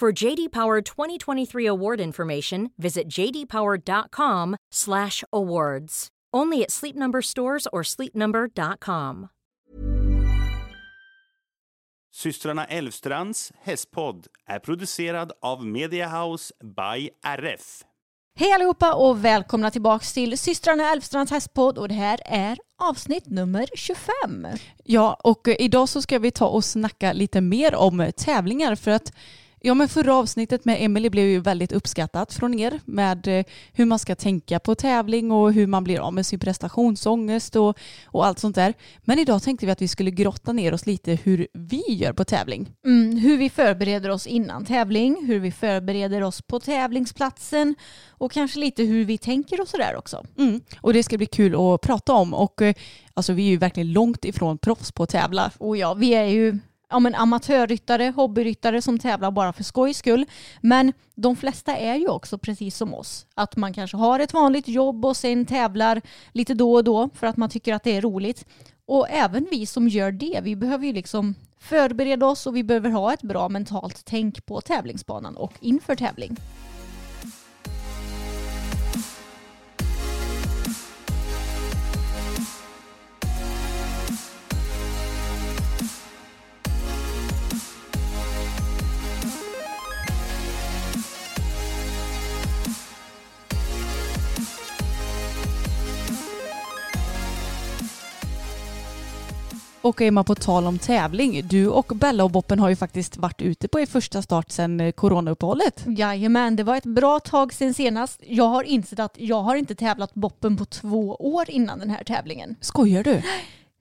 For JD Power 2023 award information, visit jdpower.com/awards. Only at Sleep Number stores or sleepnumber.com. Systrarna Elvstrands hästpodd är producerad av Mediahouse by RF. Hej allihopa och välkomna tillbaks till systrarna Elfstrands hästpodd och det här är avsnitt nummer 25. Ja, och eh, idag så ska vi ta och snacka lite mer om tävlingar för att Ja men förra avsnittet med Emily blev ju väldigt uppskattat från er med eh, hur man ska tänka på tävling och hur man blir av med sin prestationsångest och, och allt sånt där. Men idag tänkte vi att vi skulle grotta ner oss lite hur vi gör på tävling. Mm, hur vi förbereder oss innan tävling, hur vi förbereder oss på tävlingsplatsen och kanske lite hur vi tänker och sådär också. Mm. Och det ska bli kul att prata om och eh, alltså vi är ju verkligen långt ifrån proffs på att tävla. Och ja, vi är ju ja, men amatörryttare, hobbyryttare som tävlar bara för skojs skull. Men de flesta är ju också precis som oss. Att man kanske har ett vanligt jobb och sen tävlar lite då och då för att man tycker att det är roligt. Och även vi som gör det, vi behöver ju liksom förbereda oss och vi behöver ha ett bra mentalt tänk på tävlingsbanan och inför tävling. Och Emma, på tal om tävling, du och Bella och Boppen har ju faktiskt varit ute på er första start sedan eh, coronauppehållet. Jajamän, det var ett bra tag sen senast. Jag har insett att jag har inte tävlat Boppen på två år innan den här tävlingen. Skojar du?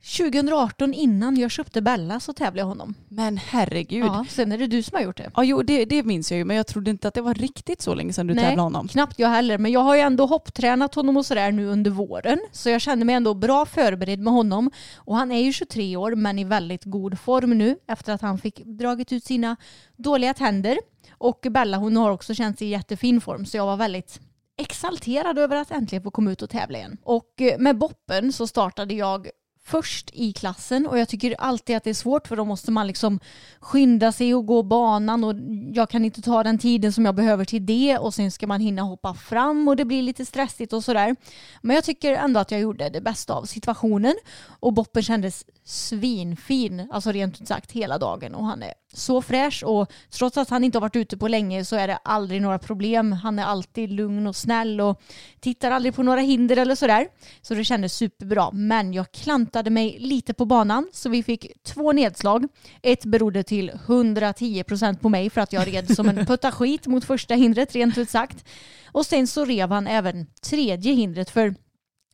2018 innan jag köpte Bella så tävlade jag honom. Men herregud. Ja, sen är det du som har gjort det. Ja, jo, det, det minns jag ju, men jag trodde inte att det var riktigt så länge sedan du Nej, tävlade honom. knappt jag heller. Men jag har ju ändå hopptränat honom och sådär nu under våren. Så jag känner mig ändå bra förberedd med honom. Och han är ju 23 år men i väldigt god form nu efter att han fick dragit ut sina dåliga tänder. Och Bella hon har också känt sig i jättefin form så jag var väldigt exalterad över att äntligen få komma ut och tävla igen. Och med Boppen så startade jag först i klassen och jag tycker alltid att det är svårt för då måste man liksom skynda sig och gå banan och jag kan inte ta den tiden som jag behöver till det och sen ska man hinna hoppa fram och det blir lite stressigt och sådär. Men jag tycker ändå att jag gjorde det bästa av situationen och Boppen kändes svinfin, alltså rent ut sagt hela dagen och han är så fräsch och trots att han inte har varit ute på länge så är det aldrig några problem. Han är alltid lugn och snäll och tittar aldrig på några hinder eller sådär. Så det kändes superbra. Men jag klantade mig lite på banan så vi fick två nedslag. Ett berodde till 110% på mig för att jag red som en putta skit mot första hindret rent ut sagt. Och sen så rev han även tredje hindret för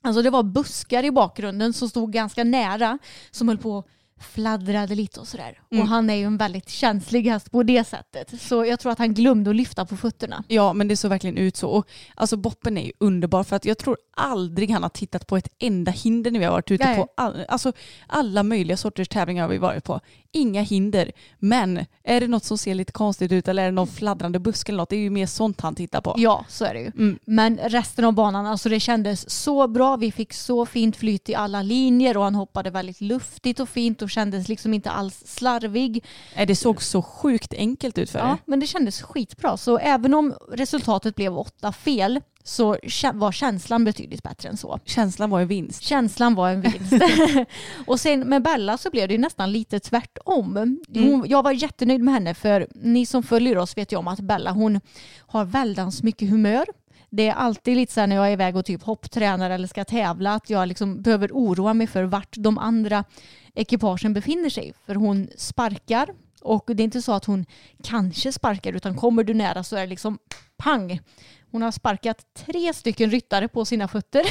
Alltså det var buskar i bakgrunden som stod ganska nära som höll på fladdrade lite och sådär. Mm. Och han är ju en väldigt känslig häst på det sättet. Så jag tror att han glömde att lyfta på fötterna. Ja, men det såg verkligen ut så. Och, alltså Boppen är ju underbar för att jag tror aldrig han har tittat på ett enda hinder när vi har varit ute Nej. på all, alltså, alla möjliga sorters tävlingar har vi varit på. Inga hinder. Men är det något som ser lite konstigt ut eller är det någon fladdrande buske eller något, det är ju mer sånt han tittar på. Ja, så är det ju. Mm. Men resten av banan, alltså det kändes så bra. Vi fick så fint flyt i alla linjer och han hoppade väldigt luftigt och fint och kändes liksom inte alls slarvig. Nej, Det såg så sjukt enkelt ut för Ja, er. men det kändes skitbra. Så även om resultatet blev åtta fel så var känslan betydligt bättre än så. Känslan var ju vinst. Känslan var en vinst. och sen med Bella så blev det nästan lite tvärtom. Mm. Hon, jag var jättenöjd med henne för ni som följer oss vet ju om att Bella hon har väldans mycket humör. Det är alltid lite så här när jag är iväg och typ hopptränar eller ska tävla att jag liksom behöver oroa mig för vart de andra ekipagen befinner sig. För hon sparkar och det är inte så att hon kanske sparkar utan kommer du nära så är det liksom pang. Hon har sparkat tre stycken ryttare på sina fötter.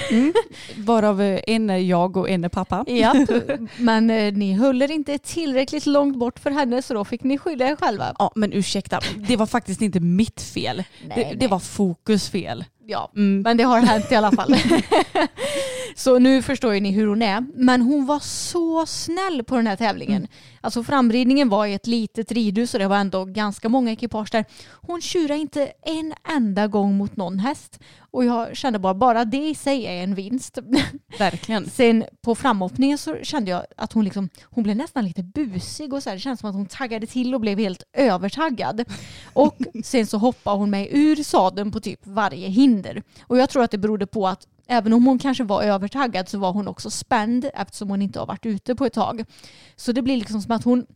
Varav eh, en är jag och en är pappa. Japp, men eh, ni höll er inte tillräckligt långt bort för henne så då fick ni skylla er själva. Ja men ursäkta, det var faktiskt inte mitt fel. Nej, det, nej. det var fokus fel. Ja, Mm. men det har hänt i alla fall. så nu förstår ju ni hur hon är. Men hon var så snäll på den här tävlingen. Mm. Alltså framridningen var i ett litet ridhus och det var ändå ganska många ekipage där. Hon tjurade inte en enda gång mot någon häst. Och jag kände bara, bara det i sig är en vinst. Verkligen. Sen på framåkningen så kände jag att hon, liksom, hon blev nästan lite busig och så här. Det känns som att hon taggade till och blev helt övertaggad. Och sen så hoppade hon mig ur sadeln på typ varje hinder. Och jag tror att det berodde på att även om hon kanske var övertaggad så var hon också spänd eftersom hon inte har varit ute på ett tag. Så det blir liksom som att hon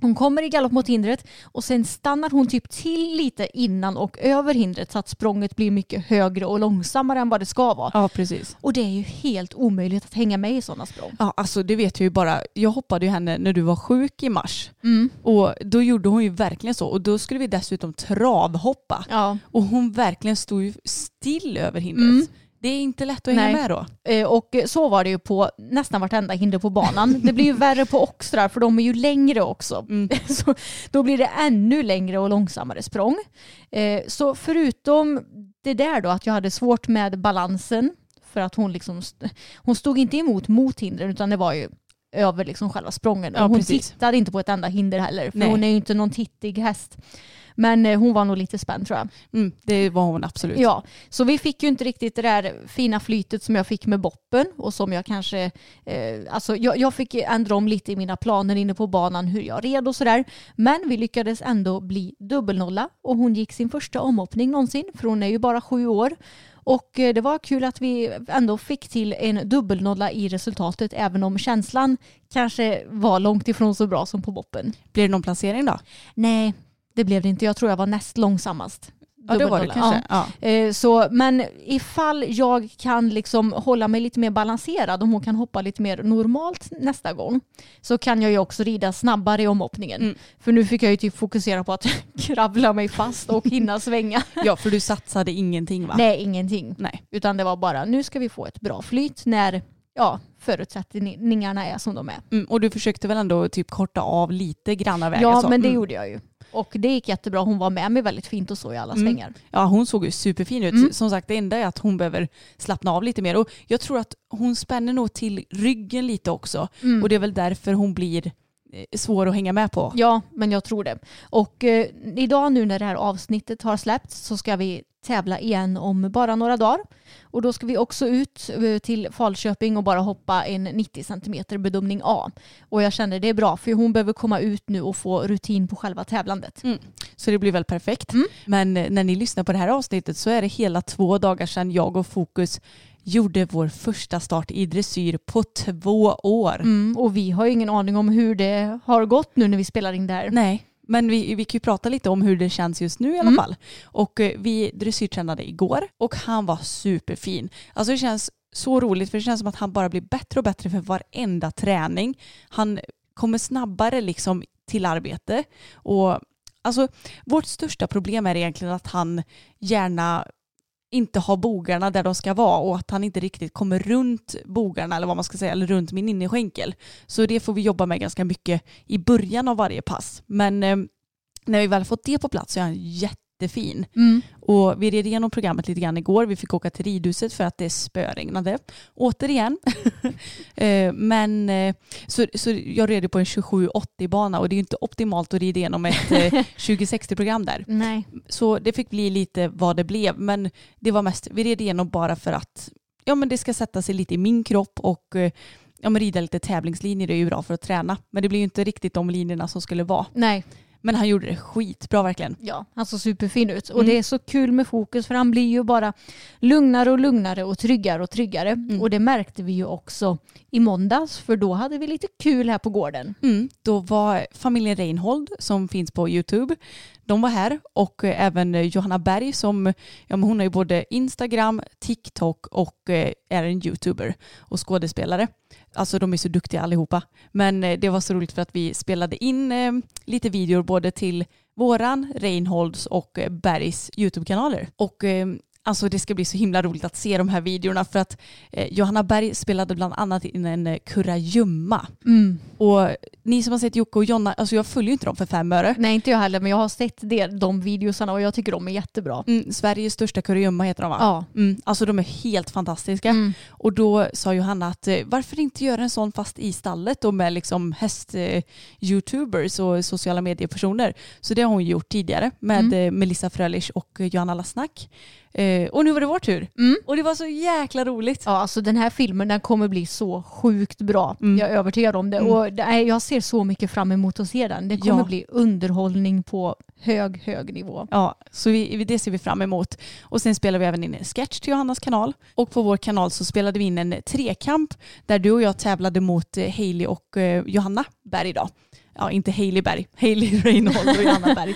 hon kommer i galopp mot hindret och sen stannar hon typ till lite innan och över hindret så att språnget blir mycket högre och långsammare än vad det ska vara. Ja precis. Och det är ju helt omöjligt att hänga med i sådana språng. Ja alltså det vet jag ju bara. Jag hoppade ju henne när du var sjuk i mars. Mm. Och då gjorde hon ju verkligen så. Och då skulle vi dessutom travhoppa. Ja. Och hon verkligen stod ju still över hindret. Mm. Det är inte lätt att hänga Nej. med då. Eh, Och så var det ju på nästan vartenda hinder på banan. Det blir ju värre på oxtrar för de är ju längre också. Mm. Så då blir det ännu längre och långsammare språng. Eh, Så förutom det där då att jag hade svårt med balansen för att hon liksom hon stod inte emot mot hindren utan det var ju över liksom själva sprången. Ja, Och hon precis. tittade inte på ett enda hinder heller för Nej. hon är ju inte någon tittig häst. Men eh, hon var nog lite spänd tror jag. Mm, det var hon absolut. Ja, så vi fick ju inte riktigt det där fina flytet som jag fick med boppen och som jag kanske, eh, alltså jag, jag fick ändra om lite i mina planer inne på banan hur jag red och sådär. Men vi lyckades ändå bli dubbelnolla och hon gick sin första omhoppning någonsin för hon är ju bara sju år. Och eh, det var kul att vi ändå fick till en dubbelnolla i resultatet även om känslan kanske var långt ifrån så bra som på boppen. Blir det någon placering då? Nej, det blev det inte. Jag tror jag var näst långsammast. Ja det var det kanske. Ja. Eh, Så, men ifall jag kan liksom hålla mig lite mer balanserad, om hon kan hoppa lite mer normalt nästa gång, så kan jag ju också rida snabbare i omhoppningen. Mm. För nu fick jag ju typ fokusera på att kravla mig fast och hinna svänga. ja för du satsade ingenting va? Nej, ingenting. Nej. Utan det var bara, nu ska vi få ett bra flyt när ja, förutsättningarna är som de är. Mm, och du försökte väl ändå typ korta av lite granna vägen? Ja, så. men det Mm. gjorde jag ju. Och det gick jättebra. Hon var med mig väldigt fint och så i alla Mm. svängar. Ja hon såg ju superfin ut. Mm. Som sagt det enda är att hon behöver slappna av lite mer. Och jag tror att hon spänner nog till ryggen lite också. Mm. Och det är väl därför hon blir eh, svår att hänga med på. Ja, men jag tror det. Och eh, idag nu när det här avsnittet har släppts så ska vi tävla igen om bara några dagar. Och då ska vi också ut eh, till Falköping och bara hoppa en 90 cm bedömning A. Och jag känner det är bra för hon behöver komma ut nu och få rutin på själva tävlandet. Så det blir väl perfekt. Mm. Men eh, när ni lyssnar på det här avsnittet så är det hela två dagar sedan jag och Fokus gjorde vår första start i dressyr på två år. Mm, och vi har ju ingen aning om hur det har gått nu när vi spelar in det här. Nej, men vi, vi kan ju prata lite om hur det känns just nu i alla Mm. fall. Och eh, vi dressyrtränade igår och han var superfin. Alltså det känns så roligt för det känns som att han bara blir bättre och bättre för varenda träning. Han kommer snabbare liksom till arbete och alltså vårt största problem är egentligen att han gärna inte har bogarna där de ska vara och att han inte riktigt kommer runt bogarna eller vad man ska säga, eller runt min innerskänkel. Så det får vi jobba med ganska mycket i början av varje pass. Men eh, när vi väl fått det på plats så är han jättefin. Mm. Och vi red igenom programmet lite grann igår. Vi fick åka till ridhuset för att det spöregnade. Återigen. Eh, Men eh, så, så jag red på en 2780 bana och det är ju inte optimalt att rida igenom ett eh, 2060 program där. Nej. Så det fick bli lite vad det blev. Men det var mest, vi red igenom bara för att ja, men det ska sätta sig lite i min kropp och eh, ja, men rida lite tävlingslinjer är ju bra för att träna. Men det blir ju inte riktigt de linjerna som skulle vara. Nej. Men han gjorde det skitbra verkligen. Ja, han såg superfin ut. Och Mm. det är så kul med fokus för han blir ju bara lugnare och lugnare och tryggare och tryggare. Mm. Och det märkte vi ju också i måndags för då hade vi lite kul här på gården. Mm, då var familjen Reinhold som finns på YouTube. De var här och eh, även eh, Johanna Berg som, ja men hon har ju både Instagram, TikTok och eh, är en YouTuber och skådespelare. Alltså de är så duktiga allihopa. Men det var så roligt för att vi spelade in lite videor både till våran, Reinholds och Bergs YouTube-kanaler. Och Alltså det ska bli så himla roligt att se de här videorna för att eh, Johanna Berg spelade bland annat in en eh, kurragömma. Mm. Och ni som har sett Jocke och Jonna, alltså jag följer ju inte dem för fem öre. Nej inte jag heller men jag har sett det, de videosarna och jag tycker de är jättebra. Mm, Sveriges största kurragömma heter de va? Ja. Mm, alltså de är helt fantastiska. Mm. Och då sa Johanna att eh, varför inte göra en sån fast i stallet och med liksom häst-youtubers och sociala mediepersoner. Så det har hon gjort tidigare med Mm. eh, Melissa Frölich och eh, Johanna Lassnack. Eh, och nu var det vår tur. Mm. Och det var så jäkla roligt. Ja, alltså den här filmen den kommer bli så sjukt bra. Mm. Jag är övertygad om det. Mm. Och det jag ser så mycket fram emot att se den. Det kommer Ja. bli underhållning på hög, hög nivå. Ja, så vi, det ser vi fram emot. Och sen spelar vi även in en sketch till Johannas kanal. Och på vår kanal så spelade vi in en trekamp där du och jag tävlade mot eh, Hailey och eh, Johanna Berg idag. Ja, inte Hailey Berg, Hailey Reinhold och Johanna Berg.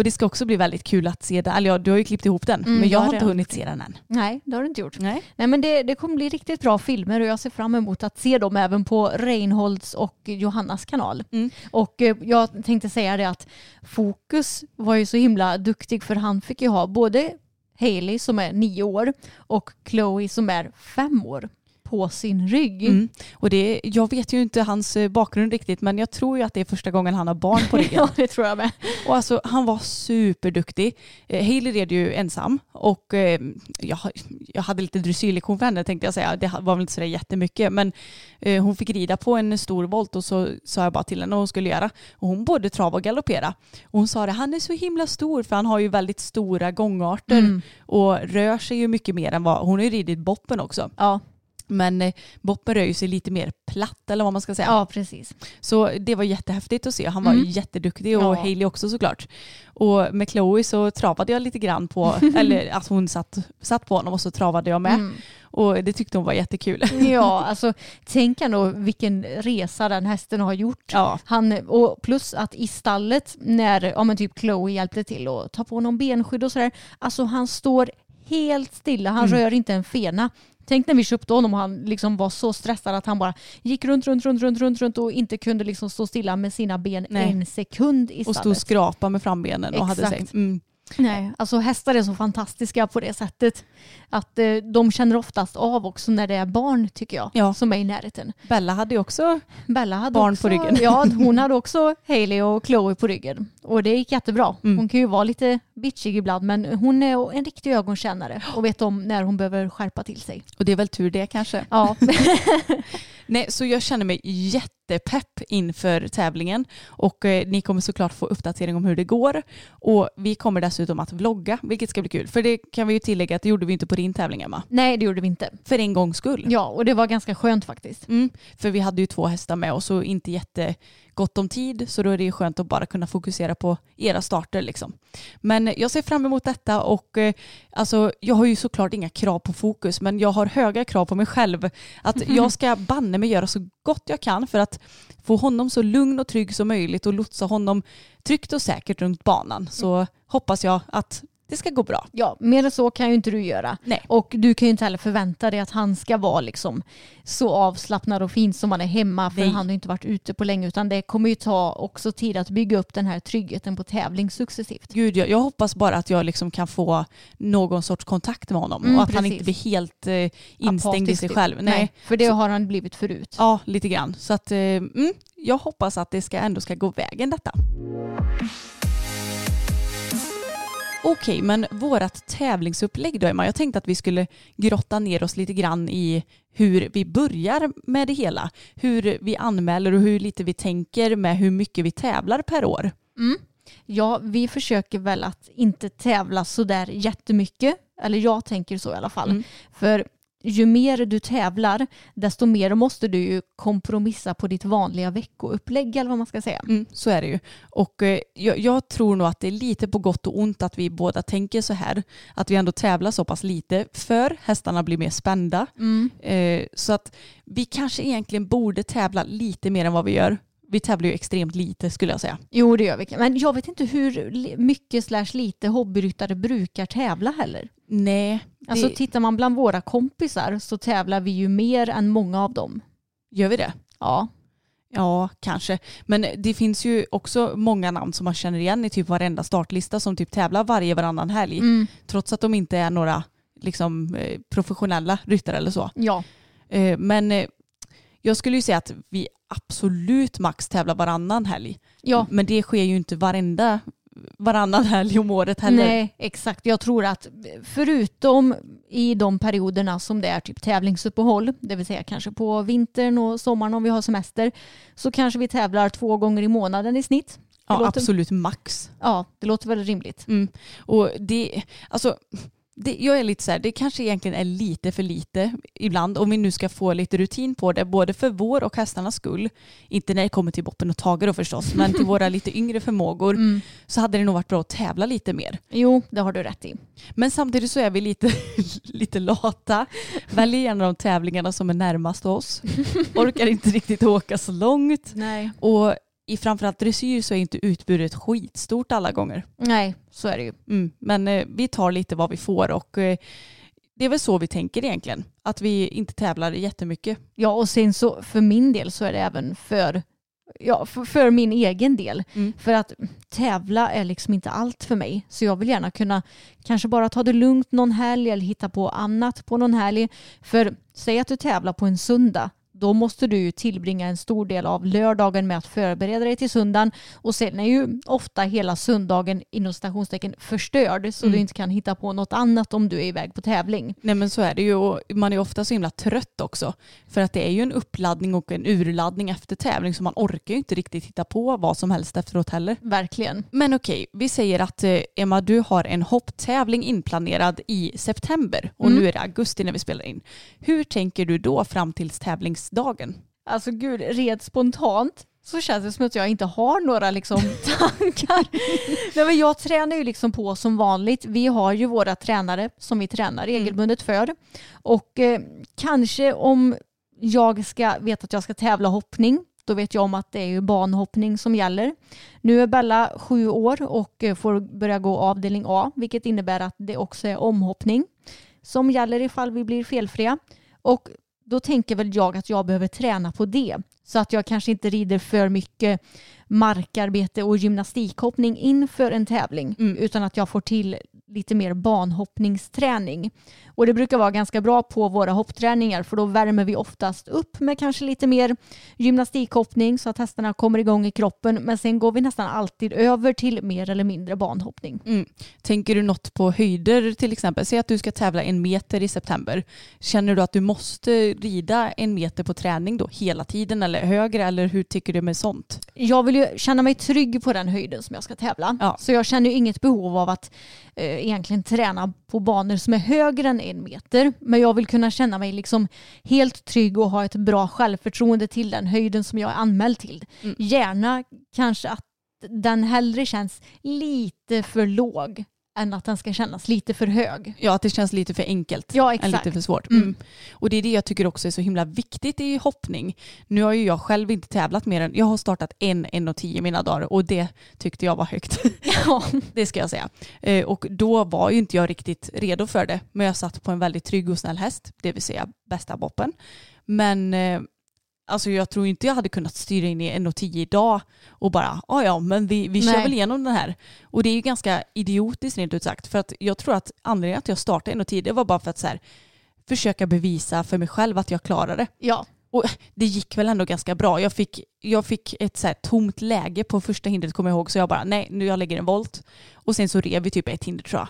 Och det ska också bli väldigt kul att se det. Eller ja, du har ju klippt ihop den, Mm, men jag har inte hunnit se den än. Nej, det har du inte gjort. Nej. Nej, men det, det kommer bli riktigt bra filmer och jag ser fram emot att se dem även på Reinholds och Johannas kanal. Mm. Och eh, jag tänkte säga det att Fokus var ju så himla duktig för han fick ju ha både Hailey som är nio år och Chloe som är fem år på sin rygg. Mm. Och det, jag vet ju inte hans eh, bakgrund riktigt, men jag tror ju att det är första gången han har barn på ryggen. Ja, det tror jag med. Och alltså, han var superduktig. Eh, Hailey red ju ensam och eh, jag, jag hade lite dressyrlektion för henne tänkte jag säga. Det var väl inte sådär jättemycket men eh, hon fick rida på en stor volt och så sa jag bara till henne vad hon skulle göra. Och hon både trav och galoppera. Och hon sa det, han är så himla stor för han har ju väldigt stora gångarter Mm. och rör sig ju mycket mer än vad, hon har ju ridit boppen också. Ja, Men eh, boppen rör ju sig lite mer platt eller vad man ska säga. ja, precis. Så det var jättehäftigt att se. Han var Mm. jätteduktig och Ja. Hailey också såklart. Och med Chloe så travade jag lite grann på, eller att hon satt, satt på honom och så travade jag med. Mm. Och det tyckte hon var jättekul. Ja, alltså tänk ändå vilken resa den hästen har gjort. Ja, Han, och plus att i stallet när ja, men typ Chloe hjälpte till att ta på någon benskydd och sådär. Alltså han står helt stilla, han Mm. rör inte en fena. Tänk när vi köpte honom och han liksom var så stressad att han bara gick runt, runt, runt, runt, runt, runt och inte kunde liksom stå stilla med sina ben Nej. en sekund i och stod och stallet. skrapa med frambenen och hade sig. Exakt. Mm. Nej, alltså hästar är så fantastiska på det sättet. Att eh, de känner oftast av också när det är barn tycker jag, Ja. som är i närheten. Bella hade ju också, Bella hade Barn också, på ryggen. Ja, hon hade också Hailey och Chloe på ryggen. Och det gick jättebra. Mm. Hon kan ju vara lite bitchig ibland men hon är en riktig ögonkännare och vet om när hon behöver skärpa till sig. och det är väl tur det kanske. Ja, Nej, så jag känner mig jättepepp inför tävlingen och eh, ni kommer såklart få uppdatering om hur det går. Och vi kommer dessutom att vlogga, vilket ska bli kul. För det kan vi ju tillägga att det gjorde vi inte på din tävling Emma. nej det gjorde vi inte. För en gångs skull. Ja, och det var ganska skönt faktiskt. Mm, för vi hade ju två hästar med oss och inte jättegott om tid så då är det ju skönt att bara kunna fokusera på era starter liksom. Men jag ser fram emot detta och eh, alltså jag har ju såklart inga krav på fokus men jag har höga krav på mig själv att jag ska banne mig göra så gott jag kan för att få honom så lugn och trygg som möjligt och lotsa honom tryggt och säkert runt banan. Så hoppas jag att det ska gå bra. Ja, mer än så kan ju inte du göra. Nej. Och du kan ju inte heller förvänta dig att han ska vara liksom så avslappnad och fin som han är hemma för Nej. han har inte varit ute på länge utan det kommer ju ta också tid att bygga upp den här tryggheten på tävling successivt. Gud, jag, jag hoppas bara att jag liksom kan få någon sorts kontakt med honom Mm, och att han precis. inte blir helt eh, instängd i Apatisk sig typ. själv. Nej. för det Så- har han blivit förut. Ja, lite grann. Så att, eh, mm, jag hoppas att det ska ändå ska gå vägen detta. Okej, men vårat tävlingsupplägg då Emma, jag tänkte att vi skulle grotta ner oss lite grann i hur vi börjar med det hela. Hur vi anmäler och hur lite vi tänker med hur mycket vi tävlar per år. Mm. Ja, vi försöker väl att inte tävla så där jättemycket. Eller jag tänker så i alla fall. Mm. För ju mer du tävlar, desto mer måste du ju kompromissa på ditt vanliga veckoupplägg eller vad man ska säga. Mm, så är det ju. Och eh, jag, jag tror nog att det är lite på gott och ont att vi båda tänker så här. Att vi ändå tävlar så pass lite för hästarna blir mer spända. Mm. Eh, så att vi kanske egentligen borde tävla lite mer än vad vi gör. Vi tävlar ju extremt lite skulle jag säga. Jo, det gör vi. Men jag vet inte hur mycket slash lite hobbyryttare brukar tävla heller. Nej, Alltså det, tittar man bland våra kompisar så tävlar vi ju mer än många av dem. gör vi det? Ja, Ja, kanske. Men det finns ju också många namn som man känner igen i typ varenda startlista som typ tävlar varje varannan helg. mm. Trots att de inte är några liksom, eh, professionella ryttare eller så. ja. Eh, Men eh, jag skulle ju säga att vi absolut max tävlar varannan helg. ja. Men det sker ju inte varenda varannan helg om året heller. Nej, exakt. Jag tror att förutom i de perioderna som det är typ tävlingsuppehåll, det vill säga kanske på vintern och sommaren om vi har semester, så kanske vi tävlar två gånger i månaden i snitt. Det ja, låter- absolut max. Ja, det låter väl rimligt. Mm. Och det, alltså, det, jag är lite så här, det kanske egentligen är lite för lite ibland om vi nu ska få lite rutin på det, både för vår och hästarnas skull. Inte när det kommer till Boppen och Tage då förstås, men till våra lite yngre förmågor Mm. så hade det nog varit bra att tävla lite mer. Jo, det har du rätt i. Men samtidigt så är vi lite, lite lata. Väljer gärna de tävlingarna som är närmast oss. Orkar inte riktigt åka så långt. Nej. Och i framförallt dressyr så är inte utbudet skitstort alla gånger. Nej, så är det ju. Mm. Men eh, vi tar lite vad vi får och eh, det är väl så vi tänker egentligen. Att vi inte tävlar jättemycket. Ja, och sen så för min del så är det även för, ja, för, för min egen del. Mm. För att tävla är liksom inte allt för mig. Så jag vill gärna kunna kanske bara ta det lugnt någon helg eller hitta på annat på någon helg. För säg att du tävlar på en söndag. Då måste du ju tillbringa en stor del av lördagen med att förbereda dig till söndagen. Och sen är ju ofta hela söndagen inom stationstecken förstörd. Så Mm. du inte kan hitta på något annat om du är iväg på tävling. Nej men så är det ju och man är ofta så himla trött också. För att det är ju en uppladdning och en urladdning efter tävling så man orkar ju inte riktigt hitta på vad som helst efteråt heller. Verkligen. Men okej, vi säger att eh, Emma du har en hopptävling inplanerad i september och Mm. nu är det augusti när vi spelar in. Hur tänker du då fram tills tävlingsdagen? Alltså gud, rent spontant så känns det som att jag inte har några liksom, tankar. Nej, men jag tränar ju liksom på som vanligt. Vi har ju våra tränare som vi tränar regelbundet för. Och eh, kanske om jag ska veta att jag ska tävla hoppning då vet jag om att det är ju banhoppning som gäller. Nu är Bella sju år och eh, får börja gå avdelning A vilket innebär att det också är omhoppning som gäller ifall vi blir felfria. Och då tänker väl jag att jag behöver träna på det. Så att jag kanske inte rider för mycket markarbete och gymnastikhoppning inför en tävling. Mm. Utan att jag får till lite mer banhoppningsträning. Och det brukar vara ganska bra på våra hoppträningar för då värmer vi oftast upp med kanske lite mer gymnastikhoppning så att hästarna kommer igång i kroppen. Men sen går vi nästan alltid över till mer eller mindre banhoppning. Mm. Tänker du något på höjder till exempel? Säg att du ska tävla en meter i september. Känner du att du måste rida en meter på träning då hela tiden eller högre eller hur tycker du med sånt? Jag vill ju känna mig trygg på den höjden som jag ska tävla. Ja. Så jag känner inget behov av att eh, egentligen träna på banor som är högre än en meter. Men jag vill kunna känna mig liksom helt trygg och ha ett bra självförtroende till den höjden som jag är anmäld till. Mm. Gärna kanske att den hellre känns lite för låg än att den ska kännas lite för hög. Ja, att det känns lite för enkelt. Ja, än exakt. lite för svårt. Mm. Mm. Och det är det jag tycker också är så himla viktigt i hoppning. Nu har ju jag själv inte tävlat mer än, jag har startat en 1,10 mina dagar och det tyckte jag var högt. Ja. det ska jag säga. Eh, och då var ju inte jag riktigt redo för det. Men jag satt på en väldigt trygg och snäll häst, det vill säga bästa boppen. Men eh, alltså jag tror inte jag hade kunnat styra in i 1,10 idag och bara, ja ja men vi, vi kör Nej. väl igenom den här. Och det är ju ganska idiotiskt rent ut sagt. För att jag tror att anledningen att jag startade 1,10 det var bara för att så här, försöka bevisa för mig själv att jag klarar det. ja. Och det gick väl ändå ganska bra. Jag fick, jag fick ett så tomt läge på första hindret kommer jag ihåg så jag bara nej nu jag lägger en volt. Och sen så rev vi typ ett hinder tror jag.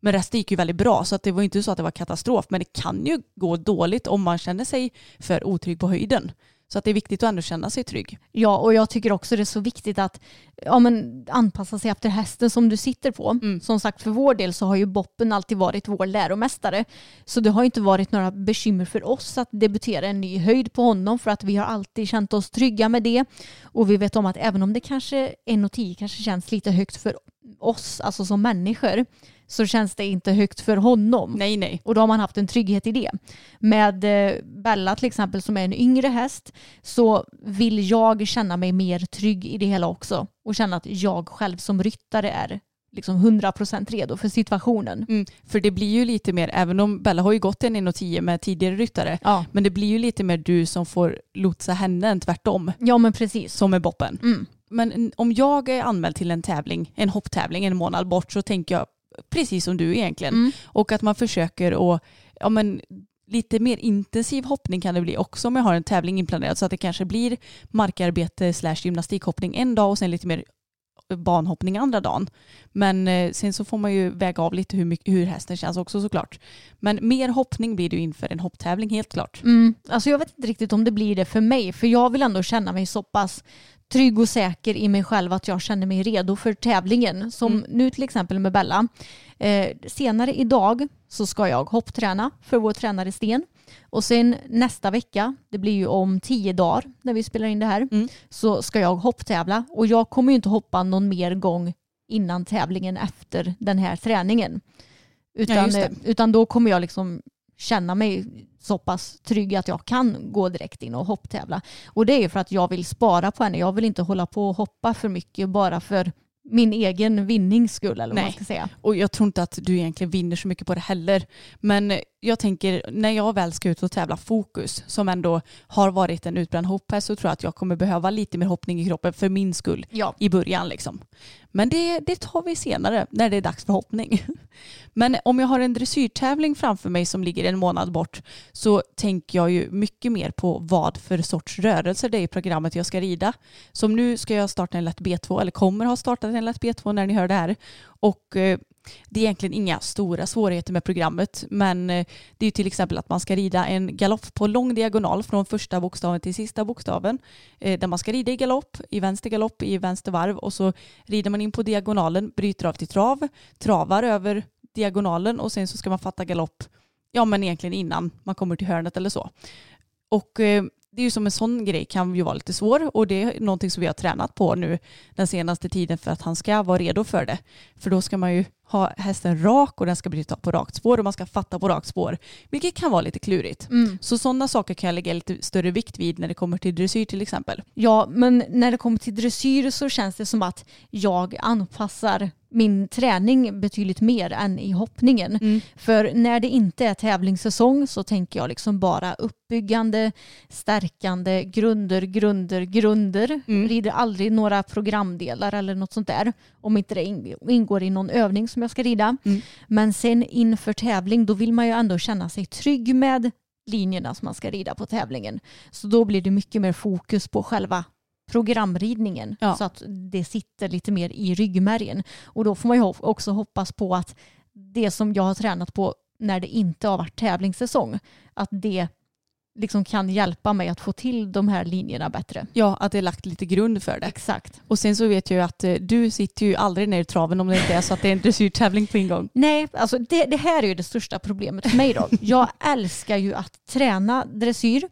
Men resten gick ju väldigt bra så att det var inte så att det var katastrof men det kan ju gå dåligt om man känner sig för otrygg på höjden. Så att det är viktigt att ändå känna sig trygg. Ja, och jag tycker också det är så viktigt att ja, men, anpassa sig efter hästen som du sitter på. Mm. Som sagt, för vår del så har ju Boppen alltid varit vår läromästare. Så det har inte varit några bekymmer för oss att debutera en ny höjd på honom för att vi har alltid känt oss trygga med det. Och vi vet om att även om det kanske 1,10 kanske känns lite högt för oss, alltså som människor, så känns det inte högt för honom. Nej, nej. Och då har man haft en trygghet i det. Med eh, Bella till exempel som är en yngre häst så vill jag känna mig mer trygg i det hela också. Och känna att jag själv som ryttare är liksom 100% redo för situationen. Mm, för det blir ju lite mer, även om Bella har ju gått en 1,10 med tidigare ryttare, Ja, men det blir ju lite mer du som får lotsa henne än tvärtom, ja men precis. som med Boppen. Mm. Men om jag är anmäld till en tävling, en hopptävling en månad bort så tänker jag precis som du egentligen. Mm. Och att man försöker att, ja men lite mer intensiv hoppning kan det bli också om jag har en tävling inplanerad så att det kanske blir markarbete slash gymnastikhoppning en dag och sen lite mer banhoppning andra dagen. Men eh, sen så får man ju väga av lite hur, mycket, hur hästen känns också såklart. Men mer hoppning blir det ju inför en hopptävling helt klart. Mm. Alltså jag vet inte riktigt om det blir det för mig för jag vill ändå känna mig så pass trygg och säker i mig själv att jag känner mig redo för tävlingen. Som Mm. nu till exempel med Bella. Eh, senare idag så ska jag hoppträna för vår tränare Sten. Och sen nästa vecka, det blir ju om tio dagar när vi spelar in det här, Mm. så ska jag hopptävla. Och jag kommer ju inte hoppa någon mer gång innan tävlingen efter den här träningen. Utan, det. eh, utan då kommer jag liksom känna mig så pass trygg att jag kan gå direkt in och hopptävla. Och det är för att jag vill spara på henne. Jag vill inte hålla på och hoppa för mycket bara för min egen vinnings skull eller vad Nej. man ska säga. Och jag tror inte att du egentligen vinner så mycket på det heller. Men jag tänker när jag väl ska ut och tävla fokus som ändå har varit en utbränd hopphäst så tror jag att jag kommer behöva lite mer hoppning i kroppen för min skull Ja. i början liksom. Men det, det tar vi senare när det är dags för hoppning. Men om jag har en dressyrtävling framför mig som ligger en månad bort så tänker jag ju mycket mer på vad för sorts rörelser det är i programmet jag ska rida. Som nu ska jag starta en lätt B2 eller kommer ha startat en lätt B2 när ni hör det här. Och eh, det är egentligen inga stora svårigheter med programmet men eh, det är ju till exempel att man ska rida en galopp på lång diagonal från första bokstaven till sista bokstaven eh, där man ska rida i galopp, i vänster galopp, i vänster varv och så rider man in på diagonalen, bryter av till trav, travar över diagonalen och sen så ska man fatta galopp, ja men egentligen innan man kommer till hörnet eller så. Och eh, det är ju som en sån grej kan ju vara lite svår och det är någonting som vi har tränat på nu den senaste tiden för att han ska vara redo för det. För då ska man ju ha hästen rak och den ska bryta på rakt spår och man ska fatta på rakt spår, vilket kan vara lite klurigt. Mm. Så sådana saker kan jag lägga lite större vikt vid när det kommer till dressyr till exempel. Ja, men när det kommer till dressyr så känns det som att jag anpassar min träning betydligt mer än i hoppningen. Mm. För när det inte är tävlingssäsong så tänker jag liksom bara uppbyggande, stärkande, grunder, grunder, grunder. Mm. Rider aldrig några programdelar eller något sånt där. Om inte det ing- ingår i någon övning som jag ska rida. Mm. Men sen inför tävling då vill man ju ändå känna sig trygg med linjerna som man ska rida på tävlingen. Så då blir det mycket mer fokus på själva programridningen Ja. så att det sitter lite mer i ryggmärgen. Och då får man ju också hoppas på att det som jag har tränat på när det inte har varit tävlingssäsong, att det liksom kan hjälpa mig att få till de här linjerna bättre. Ja, att det är lagt lite grund för det. Exakt. Och sen så vet jag ju att eh, du sitter ju aldrig ner i traven om det inte är så att det är en dressyrtävling på ingång. Nej, alltså det, det här är ju det största problemet för mig då. Jag älskar ju att träna dressyr,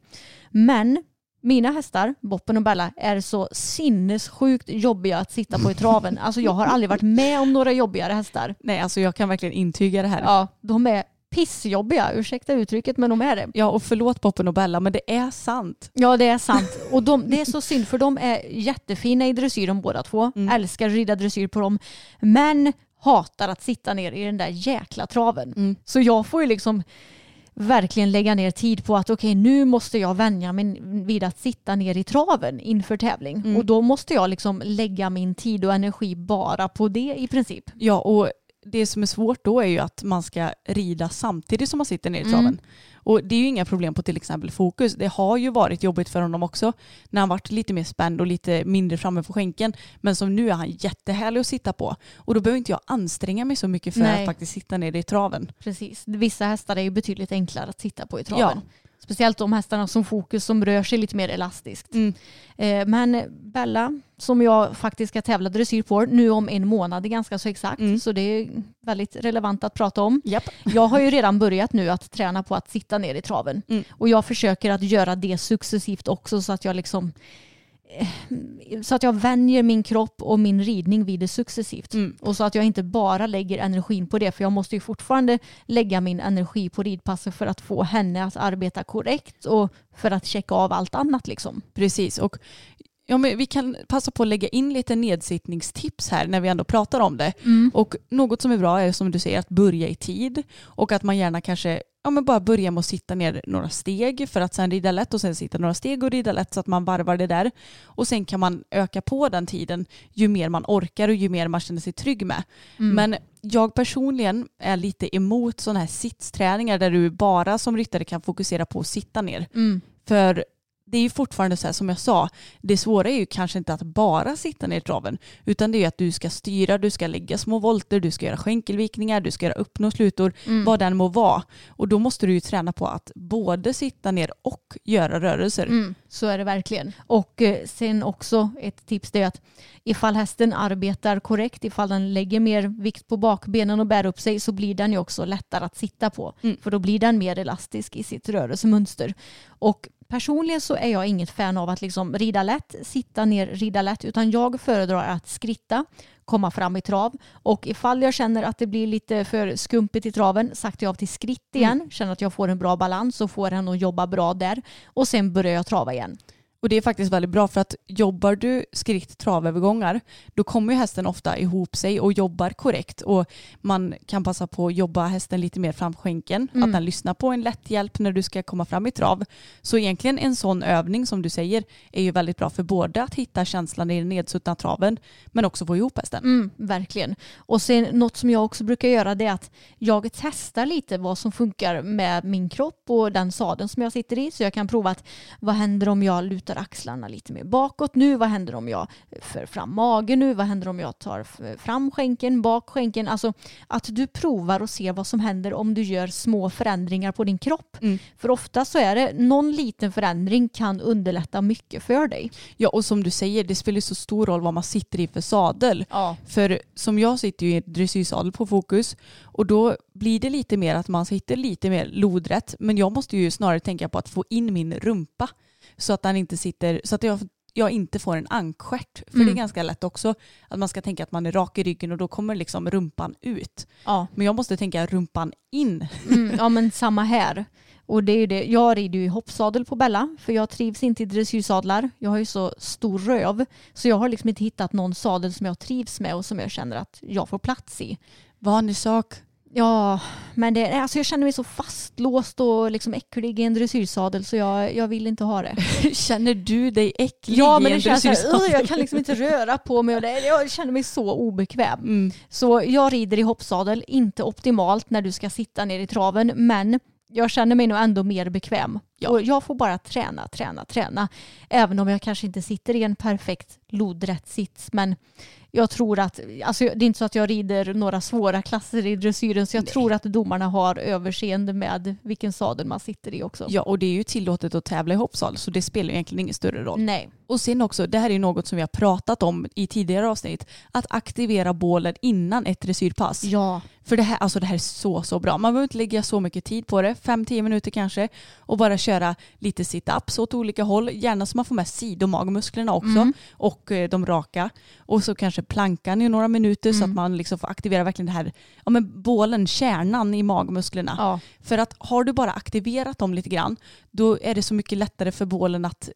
men mina hästar, Boppen och Bella, är så sinnessjukt jobbiga att sitta på i traven. Alltså jag har aldrig varit med om några jobbigare hästar. Nej, alltså jag kan verkligen intyga det här. Ja, de är pissjobbiga, ursäkta uttrycket, men de är det. Ja, och förlåt Poppen och Bella, men det är sant. Ja, det är sant. Och de, det är så synd, för de är jättefina i dressyr de båda två. Mm. Älskar att rida dressyr på dem. Men hatar att sitta ner i den där jäkla traven. Mm. Så jag får ju liksom verkligen lägga ner tid på att okej nu måste jag vänja mig vid att sitta ner i traven inför tävling. Mm. Och då måste jag liksom lägga min tid och energi bara på det i princip. Ja, och det som är svårt då är ju att man ska rida samtidigt som man sitter ner i Mm. Och det är ju inga problem på till exempel fokus. Det har ju varit jobbigt för honom också när han varit lite mer spänd och lite mindre framme på skänken. Men som nu är han jättehärlig att sitta på. Och då behöver inte jag anstränga mig så mycket för Nej. att faktiskt sitta ner i traven. Precis. Vissa hästar är ju betydligt enklare att sitta på i traven. Speciellt de hästarna som fokus som rör sig lite mer elastiskt. Mm. Eh, Men Bella, som jag faktiskt ska tävla dressyr på nu om en månad, är ganska så exakt. Mm. Så det är väldigt relevant att prata om. Japp. Jag har ju redan börjat nu att träna på att sitta ner i traven. Mm. Och jag försöker att göra det successivt också så att jag liksom eh, så att jag vänjer min kropp och min ridning vid det successivt. Mm. Och så att jag inte bara lägger energin på det. För jag måste ju fortfarande lägga min energi på ridpasset för att få henne att arbeta korrekt och för att checka av allt annat liksom. Precis. Och ja, men vi kan passa på att lägga in lite nedsittningstips här när vi ändå pratar om det. Och något som är bra är som du säger att börja i tid och att man gärna kanske ja, men bara börja med att sitta ner några steg för att sen rida lätt och sen sitta några steg och rida lätt så att man varvar det där. Och sen kan man öka på den tiden ju mer man orkar och ju mer man känner sig trygg med. Men jag personligen är lite emot sådana här sittsträningar där du bara som ryttare kan fokusera på att sitta ner. För det är ju fortfarande så här som jag sa, det svåra är ju kanske inte att bara sitta ner i traven, utan det är ju att du ska styra, du ska lägga små volter, du ska göra skänkelvikningar, du ska göra upp och slutor, vad den må vara. Och då måste du ju träna på att både sitta ner och göra rörelser. Mm, så är det verkligen. Och eh, sen också ett tips det är att ifall hästen arbetar korrekt, ifall den lägger mer vikt på bakbenen och bär upp sig så blir den ju också lättare att sitta på. Mm. För då blir den mer elastisk i sitt rörelsemönster. Och personligen så är jag inget fan av att liksom rida lätt, sitta ner, rida lätt, utan jag föredrar att skritta, komma fram i trav. Och ifall jag känner att det blir lite för skumpigt i traven saktar jag av till skritt igen, känner att jag får en bra balans och får henne att jobba bra där. Och sen börjar jag trava igen. Och det är faktiskt väldigt bra för att jobbar du skritt travövergångar då kommer ju hästen ofta ihop sig och jobbar korrekt och man kan passa på att jobba hästen lite mer framskänken, Mm. att den lyssnar på en lätt hjälp när du ska komma fram i trav. Så egentligen en sån övning som du säger är ju väldigt bra för både att hitta känslan i den nedsuttna traven men också få ihop hästen. Mm, verkligen. Och sen något som jag också brukar göra det är att jag testar lite vad som funkar med min kropp och den sadeln som jag sitter i. Så jag kan prova att vad händer om jag lutar axlarna lite mer bakåt nu? Vad händer om jag för fram magen nu? Vad händer om jag tar fram skänken, bak skänken? Alltså att du provar och ser vad som händer om du gör små förändringar på din kropp. Mm. För ofta så är det någon liten förändring kan underlätta mycket för dig. Ja och som du säger det spelar så stor roll vad man sitter i för sadel. Ja. För som jag sitter ju i dressyrsadel på fokus och då blir det lite mer att man sitter lite mer lodrätt men jag måste ju snarare tänka på att få in min rumpa så att den inte sitter så att jag, jag inte får en ankstjärt. För det är Mm. ganska lätt också att man ska tänka att man är rak i ryggen och då kommer liksom rumpan ut. Ja. Men jag måste tänka rumpan in. Mm, ja men samma här. Och det är det. Jag rider ju i hoppsadel på Bella för jag trivs inte i dressyrsadlar. Jag har ju så stor röv så jag har liksom inte hittat någon sadel som jag trivs med och som jag känner att jag får plats i. Vanlig sak. Ja, men det, alltså jag känner mig så fastlåst och liksom äcklig i en dressyrsadel så jag, jag vill inte ha det. Känner du dig äcklig Ja, i men en dressyrsadel? "Ugh, jag kan liksom inte röra på mig och det, jag känner mig så obekväm. Mm. Så jag rider i hoppsadel, inte optimalt när du ska sitta ner i traven, men jag känner mig nog ändå mer bekväm. Ja. Och jag får bara träna, träna, träna. Även om jag kanske inte sitter i en perfekt lodrätt sits. Men jag tror att, alltså det är inte så att jag rider några svåra klasser i dressyren så jag tror att domarna har överseende med vilken sadel man sitter i också. Ja och det är ju tillåtet att tävla i hoppsal så det spelar egentligen ingen större roll. Nej. Och sen också, det här är något som vi har pratat om i tidigare avsnitt, att aktivera bålen innan ett dressyrpass. Ja. För det här, alltså det här är så, så bra. Man behöver inte lägga så mycket tid på det, 5-10 minuter kanske, och bara köra lite sit-ups åt olika håll, gärna så man får med sidomagmusklerna också, Mm. och eh, de raka. Och så kanske plankan i några minuter så Mm. att man liksom får aktivera verkligen det här, ja men bålen, kärnan i magmusklerna. ja. För att har du bara aktiverat dem lite grann, då är det så mycket lättare för bålen att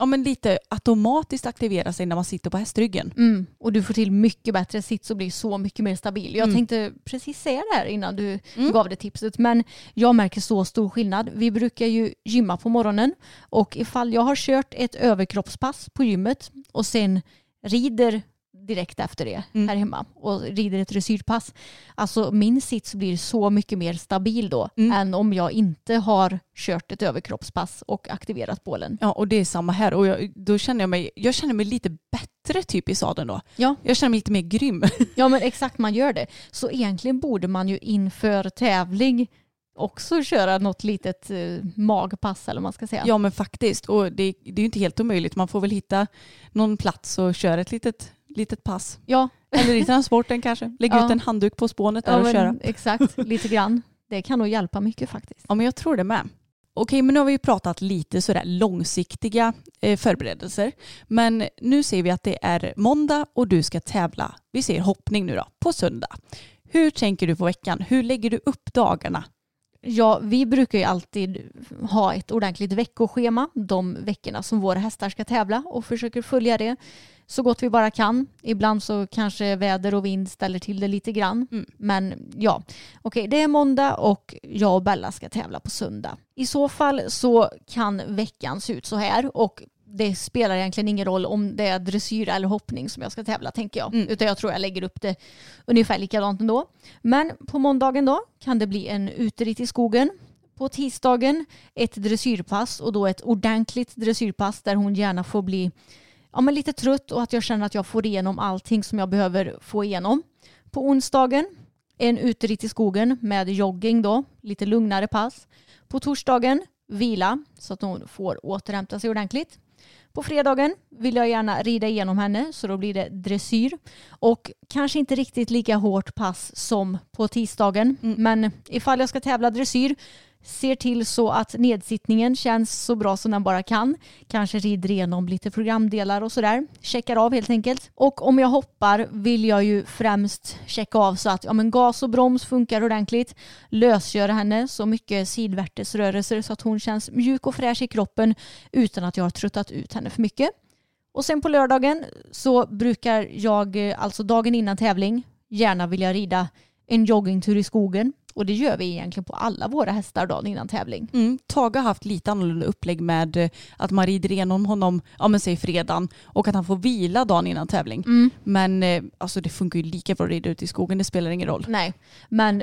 ja, men lite automatiskt aktivera sig när man sitter på hästryggen. Mm. Och du får till mycket bättre sits och blir så mycket mer stabil. Jag Mm. tänkte precis säga det här innan du Mm. gav det tipset. Men jag märker så stor skillnad. Vi brukar ju gymma på morgonen och ifall jag har kört ett överkroppspass på gymmet och sen rider direkt efter det Mm. här hemma och rider ett dressyrpass. Alltså min sits blir så mycket mer stabil då Mm. än om jag inte har kört ett överkroppspass och aktiverat bålen. Ja, och det är samma här. Och jag, då känner jag mig, jag känner mig lite bättre typ i sadeln då. Ja. Jag känner mig lite mer grym. Ja men exakt man gör det. Så egentligen borde man ju inför tävling också köra något litet eh, magpass eller vad man ska säga. Ja men faktiskt. Och det, det är ju inte helt omöjligt. Man får väl hitta någon plats och köra ett litet, litet pass. ja, Eller i transporten kanske. Lägga Ja. ut en handduk på spånet där ja och köra. exakt lite grann. Det kan nog hjälpa mycket faktiskt. Ja men jag tror det med. Okej men nu har vi pratat lite sådär långsiktiga eh, förberedelser. Men nu ser vi att det är måndag och du ska tävla. Vi ser hoppning nu då, på söndag. Hur tänker du på veckan? Hur lägger du upp dagarna? Ja, vi brukar ju alltid ha ett ordentligt veckoschema de veckorna som våra hästar ska tävla och försöker följa det så gott vi bara kan. Ibland så kanske väder och vind ställer till det lite grann. Mm. Men ja, okej det är måndag och jag och Bella ska tävla på söndag. I så fall så kan veckan se ut så här och det spelar egentligen ingen roll om det är dressyr eller hoppning som jag ska tävla tänker jag. Mm. Utan jag tror jag lägger upp det ungefär likadant ändå. Men på måndagen då kan det bli en uteritt i skogen. På tisdagen ett dressyrpass och då ett ordentligt dressyrpass där hon gärna får bli ja, men lite trött och att jag känner att jag får igenom allting som jag behöver få igenom. På onsdagen en uteritt i skogen med jogging då, lite lugnare pass. På torsdagen vila så att hon får återhämta sig ordentligt. På fredagen vill jag gärna rida igenom henne så då blir det dressyr. Och kanske inte riktigt lika hårt pass som på tisdagen. Mm. Men ifall jag ska tävla dressyr ser till så att nedsittningen känns så bra som den bara kan. Kanske rider igenom lite programdelar och sådär. Checkar av helt enkelt. Och om jag hoppar vill jag ju främst checka av så att ja, men gas och broms funkar ordentligt. Lösgöra henne så mycket sidvärtesrörelser så att hon känns mjuk och fräsch i kroppen utan att jag har tröttat ut henne för mycket. Och sen på lördagen så brukar jag, eh, alltså dagen innan tävling, gärna vilja rida en joggingtur i skogen. Och det gör vi egentligen på alla våra hästar dagen innan tävling. Mm, Tage har haft lite annorlunda upplägg med eh, att man rider igenom honom, ja men säg fredagen och att han får vila dagen innan tävling. Men eh, alltså det funkar ju lika bra att rida ut i skogen, det spelar ingen roll. Nej, men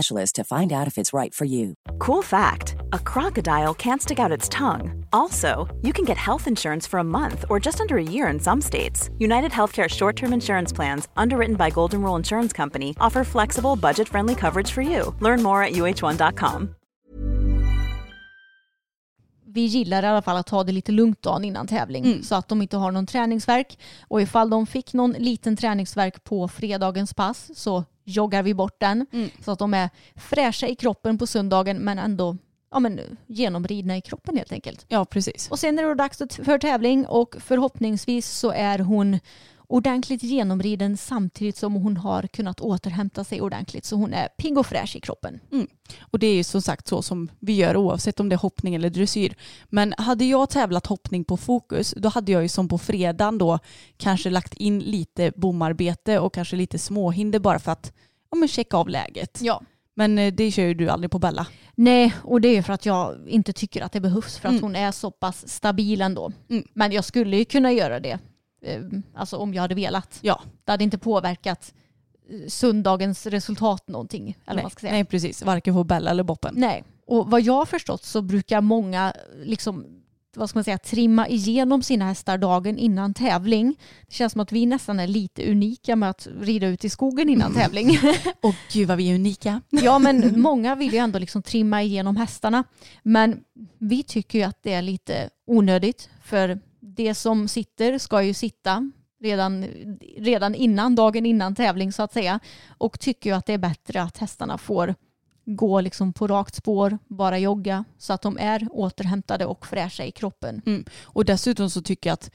specialist to find out if it's right for you. Cool fact a crocodile can't stick out its tongue. Also, you can get health insurance for a month or just under a year in some states. United Healthcare short term insurance plans, underwritten by Golden Rule Insurance Company, offer flexible, budget friendly coverage for you. Learn more at uh1.com. vi gillar i alla fall att ta det lite lugnt dagen innan tävling Mm. så att de inte har någon träningsverk. Och ifall de fick någon liten träningsverk på fredagens pass så joggar vi bort den Mm. så att de är fräscha i kroppen på söndagen men ändå ja, men, genomridna i kroppen helt enkelt. Ja precis. Och sen är det då dags för tävling och förhoppningsvis så är hon ordentligt genomriden samtidigt som hon har kunnat återhämta sig ordentligt så hon är pigg och fräsch i kroppen. Och det är ju som sagt så som vi gör oavsett om det är hoppning eller dressyr. Men hade jag tävlat hoppning på fokus då hade jag ju som på fredagen då kanske lagt in lite bomarbete och kanske lite småhinder bara för att ja, men checka av läget. Ja. Men eh, det kör ju du aldrig på Bella. Nej, och det är för att jag inte tycker att det behövs för att Mm. hon är så pass stabil ändå. Mm. Men jag skulle ju kunna göra det, alltså om jag hade velat. Ja, Det hade inte påverkat eh, söndagens resultat någonting. Eller vad nej, man ska säga. nej precis. Varken på Bella eller Boppen. Nej. Och vad jag har förstått så brukar många liksom vad ska man säga, trimma igenom sina hästar dagen innan tävling. Det känns som att vi nästan är lite unika med att rida ut i skogen innan tävling. Och gud vad vi är unika. ja men många vill ju ändå liksom trimma igenom hästarna. Men vi tycker ju att det är lite onödigt för det som sitter ska ju sitta redan, redan innan, dagen innan tävling så att säga. Och tycker ju att det är bättre att hästarna får gå liksom på rakt spår, bara jogga så att de är återhämtade och fräscha i kroppen. Mm. Och dessutom så tycker jag att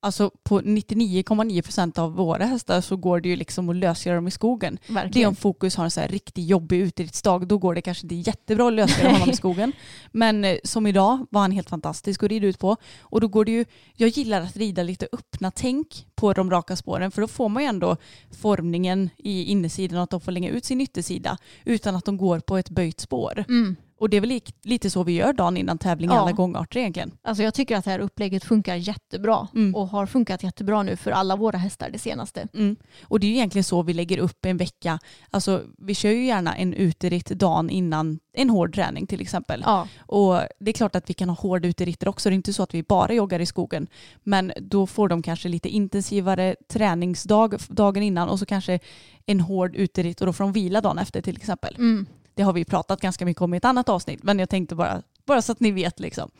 alltså på 99,9 procent av våra hästar så går det ju liksom att lösgöra dem i skogen. Verkligen. Det är om Fokus har en så här riktigt jobbig utriktsdag, då går det kanske inte jättebra att lösgöra honom i skogen. Men eh, som idag var han helt fantastisk att rida ut på. Och då går det ju, jag gillar att rida lite öppna tänk på de raka spåren för då får man ju ändå formningen i innersidan och att de får lägga ut sin yttersida utan att de går på ett böjt spår. Mm. Och det är väl lite så vi gör dagen innan tävling i Ja. alla gångarter egentligen. Alltså jag tycker att det här upplägget funkar jättebra Mm. och har funkat jättebra nu för alla våra hästar det senaste. Mm. Och det är ju egentligen så vi lägger upp en vecka. Alltså vi kör ju gärna en uteritt dagen innan en hård träning till exempel. Ja, Och det är klart att vi kan ha hård uteritter också. Det är inte så att vi bara joggar i skogen. Men då får de kanske lite intensivare träningsdag dagen innan och så kanske en hård uteritt och då får de vila dagen efter till exempel. mm. Det har vi pratat ganska mycket om i ett annat avsnitt men jag tänkte bara, bara så att ni vet liksom.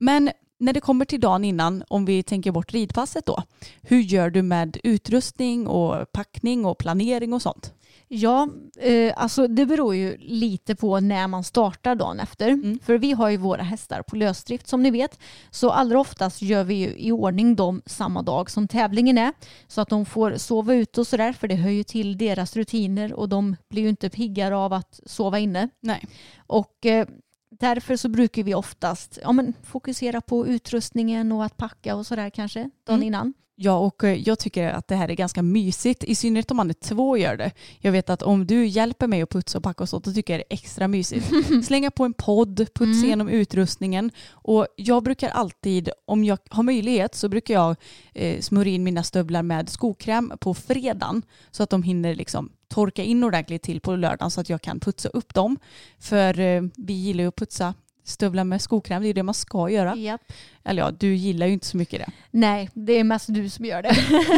Men när det kommer till dagen innan, om vi tänker bort ridpasset då, hur gör du med utrustning och packning och planering och sånt? Ja, eh, alltså det beror ju lite på när man startar dagen efter. Mm. För vi har ju våra hästar på lösdrift som ni vet. Så allra oftast gör vi ju i ordning dem samma dag som tävlingen är. Så att de får sova ute och sådär för det hör ju till deras rutiner och de blir ju inte piggare av att sova inne. Nej. Och eh, därför så brukar vi oftast ja, men, fokusera på utrustningen och att packa och sådär kanske dagen Mm. innan. Ja, och eh, jag tycker att det här är ganska mysigt, i synnerhet om man är två och gör det. Jag vet att om du hjälper mig att putsa och packa och sånt, då tycker jag det är extra mysigt. Slänga på en podd, putsa Mm. igenom utrustningen. Och jag brukar alltid, om jag har möjlighet, så brukar jag eh, smörja in mina stövlar med skokräm på fredagen. Så att de hinner liksom torka in ordentligt till på lördagen så att jag kan putsa upp dem. För eh, vi gillar ju att putsa stövlar med skokräm, det är det man ska göra. Japp. Eller ja, du gillar ju inte så mycket det. Nej, det är mest du som gör det.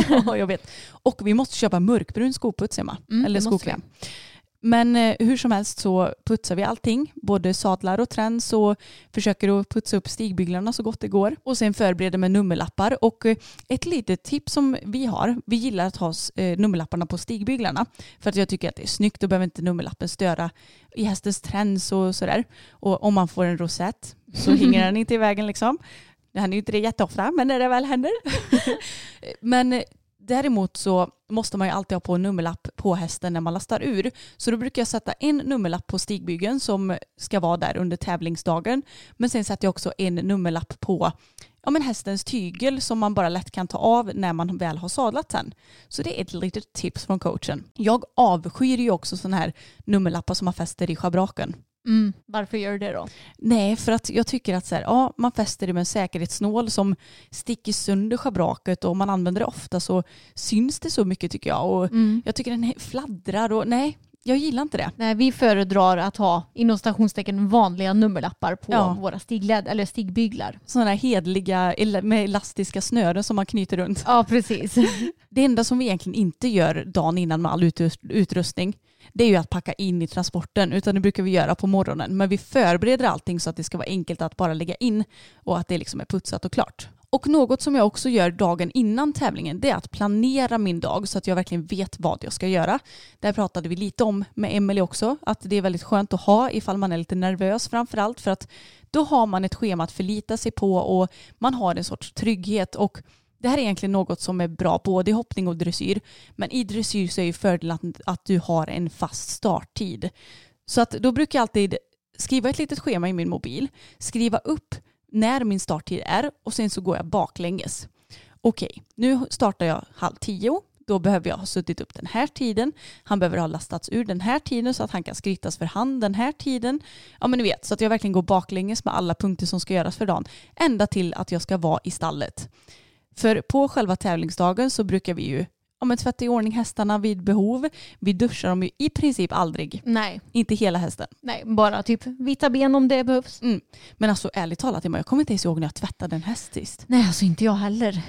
Ja, jag vet. Och vi måste köpa mörkbrun skoputs Emma. Mm, Eller skokräm. Men eh, hur som helst så putsar vi allting, både sadlar och träns och försöker att putsa upp stigbyglarna så gott det går. Och sen förbereder med nummerlappar. Och eh, ett litet tips som vi har, vi gillar att ha eh, nummerlapparna på stigbyglarna. För att jag tycker att det är snyggt, då behöver inte nummerlappen störa i hästens träns och sådär. Och om man får en rosett så hänger den inte i vägen liksom. Det händer ju inte det jätteofta, men när det väl händer. men Däremot så måste man ju alltid ha på en nummerlapp på hästen när man lastar ur. Så då brukar jag sätta en nummerlapp på stigbygeln som ska vara där under tävlingsdagen. Men sen sätter jag också en nummerlapp på ja, men hästens tygel som man bara lätt kan ta av när man väl har sadlat sen. Så det är ett litet tips från coachen. Jag avskyr ju också sådana här nummerlappar som man fäster i schabraken. Mm. Varför gör du det då? Nej, för att jag tycker att så här, ja, man fäster det med en säkerhetsnål som sticker sönder schabraket och om man använder det ofta så syns det så mycket tycker jag. Och Mm. jag tycker den fladdrar och nej, jag gillar inte det. Nej, vi föredrar att ha inom stationstecken vanliga nummerlappar på Ja. våra stigled eller stigbyglar. Sådana hedliga med elastiska snören som man knyter runt. Ja, precis. Det enda som vi egentligen inte gör dagen innan med all utrust- utrustning det är ju att packa in i transporten utan det brukar vi göra på morgonen. Men vi förbereder allting så att det ska vara enkelt att bara lägga in och att det liksom är putsat och klart. Och något som jag också gör dagen innan tävlingen det är att planera min dag så att jag verkligen vet vad jag ska göra. Där pratade vi lite om med Emelie också att det är väldigt skönt att ha ifall man är lite nervös framförallt för att då har man ett schema att förlita sig på och man har en sorts trygghet och det här är egentligen något som är bra både i hoppning och dressyr. Men i dressyr så är ju fördelen att, att du har en fast starttid. Så att då brukar jag alltid skriva ett litet schema i min mobil, skriva upp när min starttid är och sen så går jag baklänges. Okej, nu startar jag halv tio. Då behöver jag ha suttit upp den här tiden. Han behöver ha lastats ur den här tiden så att han kan skrittas för hand den här tiden. Ja men ni vet, så att jag verkligen går baklänges med alla punkter som ska göras för dagen. Ända till att jag ska vara i stallet. För på själva tävlingsdagen så brukar vi ju ja, men tvätta i ordning hästarna vid behov. Vi duschar dem ju i princip aldrig. Nej, Inte hela hästen. nej, bara typ vita ben om det behövs. Mm. Men alltså ärligt talat Emma, jag kommer inte ens ihåg när jag tvättade en häst sist. Nej, alltså inte jag heller.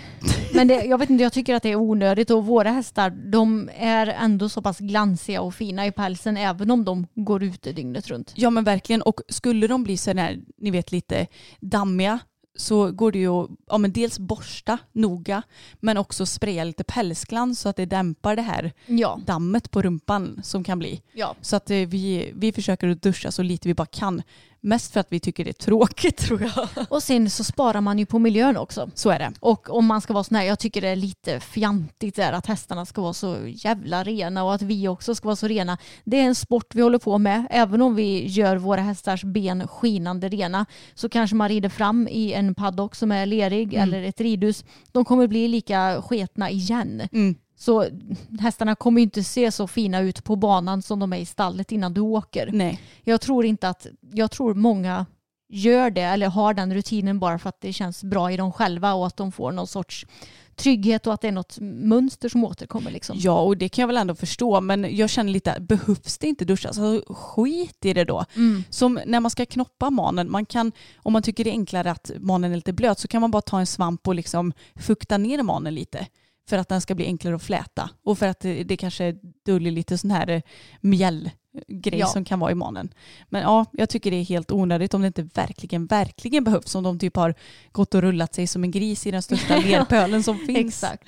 Men det, jag vet inte, jag tycker att det är onödigt och våra hästar de är ändå så pass glansiga och fina i pälsen även om de går ute dygnet runt. Ja men verkligen och skulle de bli så här, ni vet lite dammiga så går det ju att ja, men dels borsta noga men också spraya lite pälsglans så att det dämpar det här Ja, dammet på rumpan som kan bli. ja. Så att eh, vi, vi försöker att duscha så lite vi bara kan. Mest för att vi tycker det är tråkigt tror jag. Och sen så sparar man ju på miljön också. Så är det. Och om man ska vara sån här, jag tycker det är lite fjantigt där att hästarna ska vara så jävla rena och att vi också ska vara så rena. Det är en sport vi håller på med. Även om vi gör våra hästars ben skinande rena så kanske man rider fram i en paddock som är lerig Mm. eller ett ridhus. De kommer bli lika sketna igen. Mm. Så hästarna kommer inte se så fina ut på banan som de är i stallet innan du åker. Nej. Jag tror inte att, jag tror många gör det eller har den rutinen bara för att det känns bra i dem själva och att de får någon sorts trygghet och att det är något mönster som återkommer liksom. Ja och det kan jag väl ändå förstå men jag känner lite, behövs det inte duschas? Alltså, skit i det då. Mm. Som när man ska knoppa manen, man kan, om man tycker det är enklare att manen är lite blöt så kan man bara ta en svamp och liksom fukta ner manen lite. För att den ska bli enklare att fläta. Och för att det, det kanske döljer lite sån här eh, mjällgrej Ja. som kan vara i manen. Men ja, jag tycker det är helt onödigt om det inte verkligen, verkligen behövs. Om de typ har gått och rullat sig som en gris i den största lerpölen som finns. Exakt.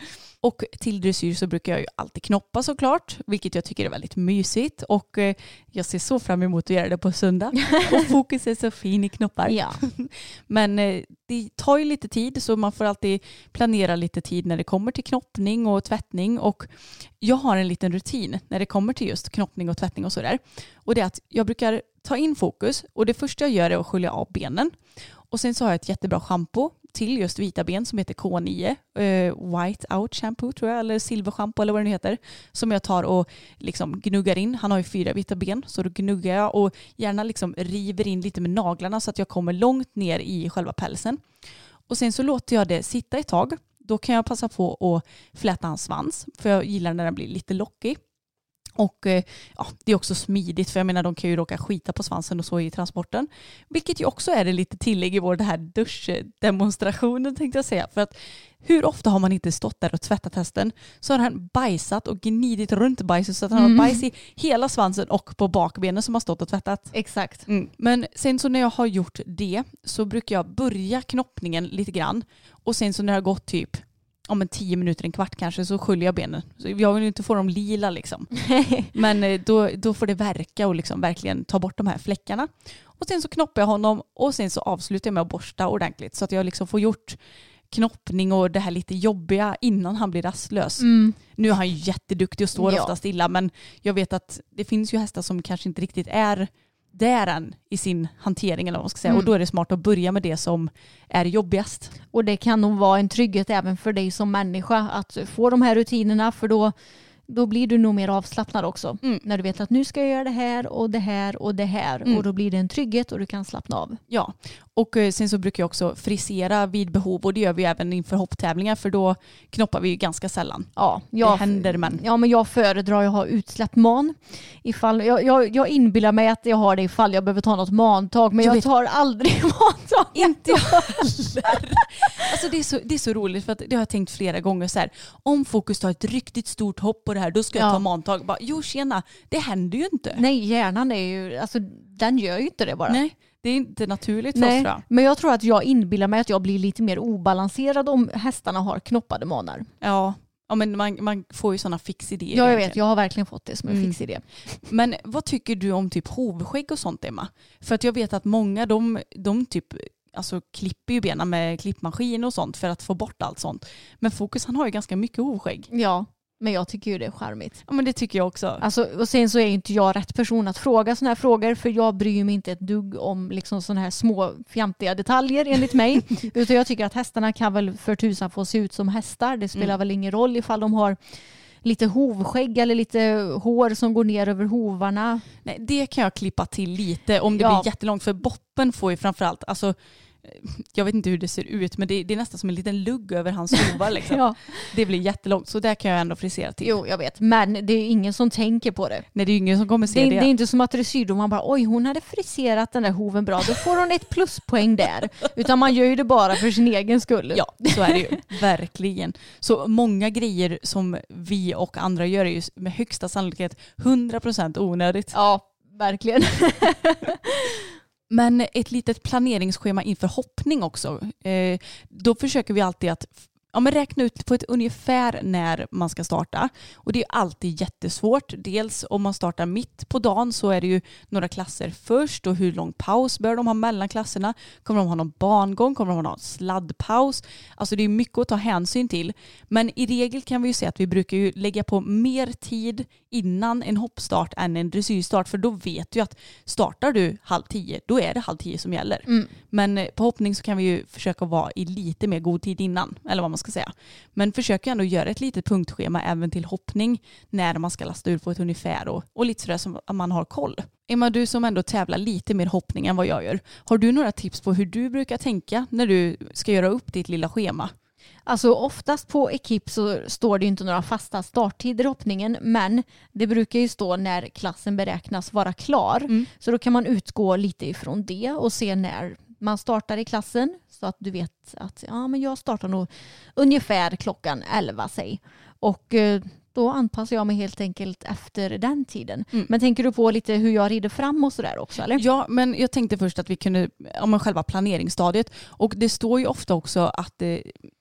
Och till dressyr så brukar jag ju alltid knoppa såklart, vilket jag tycker är väldigt mysigt. Och eh, jag ser så fram emot att göra det på söndag. Och fokus är så fin i knoppar. Ja. Men eh, det tar ju lite tid så man får alltid planera lite tid när det kommer till knoppning och tvättning. Och jag har en liten rutin när det kommer till just knoppning och tvättning och sådär. Och det är att jag brukar ta in fokus och det första jag gör är att skölja av benen. Och sen så har jag ett jättebra schampo till just vita ben som heter K9. eh, White Out Shampoo tror jag, eller silverschampo eller vad det nu heter. Som jag tar och liksom gnuggar in. Han har ju fyra vita ben så då gnuggar jag och gärna liksom river in lite med naglarna så att jag kommer långt ner i själva pälsen. Och sen så låter jag det sitta ett tag. Då kan jag passa på att fläta hans svans för jag gillar när den blir lite lockig. Och eh, ja, det är också smidigt för jag menar de kan ju råka skita på svansen och så i transporten. Vilket ju också är det lite tillägg i vår här duschdemonstrationen tänkte jag säga. För att hur ofta har man inte stått där och tvättat hästen så har han bajsat och gnidit runt bajset så att han Mm. har bajs i hela svansen och på bakbenen som har stått och tvättat. Exakt. Mm. Men sen så när jag har gjort det så brukar jag börja knoppningen lite grann och sen så när det har gått typ om en tio minuter, en kvart kanske, så sköljer jag benen. Så jag vill ju inte få dem lila liksom. Men eh, då, då får det verka och liksom verkligen ta bort de här fläckarna. Och sen så knoppar jag honom och sen så avslutar jag med att borsta ordentligt så att jag liksom får gjort knoppning och det här lite jobbiga innan han blir rastlös. Mm. Nu är han ju jätteduktig och står Ja. ofta stilla men jag vet att det finns ju hästar som kanske inte riktigt är där än i sin hantering eller vad man ska säga. Mm. Och då är det smart att börja med det som är jobbigast. Och det kan nog vara en trygghet även för dig som människa att få de här rutinerna för då, då blir du nog mer avslappnad också. Mm. När du vet att nu ska jag göra det här och det här och det här Mm. och då blir det en trygghet och du kan slappna av. Ja, och eh, sen så brukar jag också frisera vid behov och det gör vi även inför hopptävlingar för då knoppar vi ju ganska sällan. Ja, Det jag, händer men. Ja, men jag föredrar att ha utsläppt man. Ifall, jag, jag, jag inbillar mig att jag har det ifall jag behöver ta något mantag men Jag jag, tar aldrig mantag. Inte jag heller. Alltså det är, så, det är så roligt för att det har jag tänkt flera gånger så här. Om Fokus tar ett riktigt stort hopp det här då ska jag Ja. ta mantag. Bara, jo tjena, det händer ju inte. Nej, hjärnan är ju, alltså den gör ju inte det bara. Nej, det är inte naturligt för oss Nej, jag. men jag tror att jag inbillar mig att jag blir lite mer obalanserad om hästarna har knoppade manar. Ja, ja men man, man får ju sådana fixidéer. Ja, jag vet. Jag har verkligen fått det som en Mm. fix idé. Men vad tycker du om typ hovskägg och sånt Emma? För att jag vet att många de, de typ alltså, klipper ju benen med klippmaskin och sånt för att få bort allt sånt. Men Fokus han har ju ganska mycket hovskägg. Ja, men jag tycker ju det är charmigt. Ja men det tycker jag också. Alltså, och sen så är ju inte jag rätt person att fråga sådana här frågor för jag bryr mig inte ett dugg om liksom sådana här små fjantiga detaljer enligt mig. Utan jag tycker att hästarna kan väl för tusan få se ut som hästar. Det spelar Mm. väl ingen roll ifall de har lite hovskägg eller lite hår som går ner över hovarna. Nej, det kan jag klippa till lite om det Ja. blir jättelångt för boppen får ju framförallt, alltså jag vet inte hur det ser ut, men det, det är nästan som en liten lugg över hans hovar. Liksom. Ja. Det blir jättelångt, så där kan jag ändå frisera till. Jo, jag vet. Men det är ingen som tänker på det. Nej, det är ingen som kommer Det, se är- det. det är inte som att dressyrdomaren bara oj hon hade friserat den där hoven bra, då får hon ett pluspoäng där. Utan man gör ju det bara för sin egen skull. Ja, så är det ju. Verkligen. Så många grejer som vi och andra gör är ju med högsta sannolikhet 100% onödigt. ja verkligen. Men ett litet planeringsschema inför hoppning också. Eh, då försöker vi alltid att ja, men räkna ut på ett ungefär när man ska starta. Och det är alltid jättesvårt. Dels om man startar mitt på dagen så är det ju några klasser först och hur lång paus bör de ha mellan klasserna? Kommer de ha någon bangång? Kommer de ha någon sladdpaus? Alltså det är mycket att ta hänsyn till. Men i regel kan vi ju säga att vi brukar ju lägga på mer tid innan en hoppstart än en dressyrstart för då vet du att startar du halv tio då är det halv tio som gäller. Mm. Men på hoppning så kan vi ju försöka vara i lite mer god tid innan, eller vad man ska säga. Men försök ju ändå göra ett litet punktschema även till hoppning när man ska lasta ur på ett ungefär och, och lite sådär som att man har koll. Emma, du som ändå tävlar lite mer hoppning än vad jag gör, har du några tips på hur du brukar tänka när du ska göra upp ditt lilla schema? Alltså oftast på Ekip så står det ju inte några fasta starttider i hoppningen men det brukar ju stå när klassen beräknas vara klar. Mm. Så då kan man utgå lite ifrån det och se när man startar i klassen så att du vet att ja, men jag startar nog ungefär klockan 11 säg. Och eh, då anpassar jag mig helt enkelt efter den tiden. Mm. Men tänker du på lite hur jag rider fram och sådär också eller? Ja, men jag tänkte först att vi kunde, ja men själva planeringsstadiet. Och det står ju ofta också att, eh,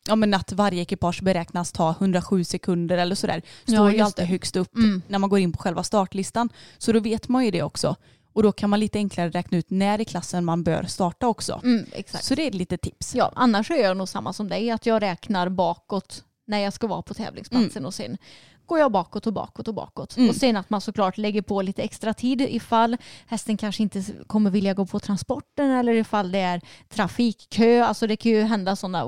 ja men att varje ekipage beräknas ta 107 sekunder eller sådär. Står Ja, ju alltid det. högst upp Mm. när man går in på själva startlistan. Så då vet man ju det också. Och då kan man lite enklare räkna ut när i klassen man bör starta också. Mm. Så det är ett litet tips. Ja, annars är jag nog samma som dig, att jag räknar bakåt när jag ska vara på tävlingsplatsen och sen går jag bakåt och bakåt och bakåt. Mm. Och sen att man såklart lägger på lite extra tid ifall hästen kanske inte kommer vilja gå på transporten eller ifall det är trafikkö. Alltså det kan ju hända sådana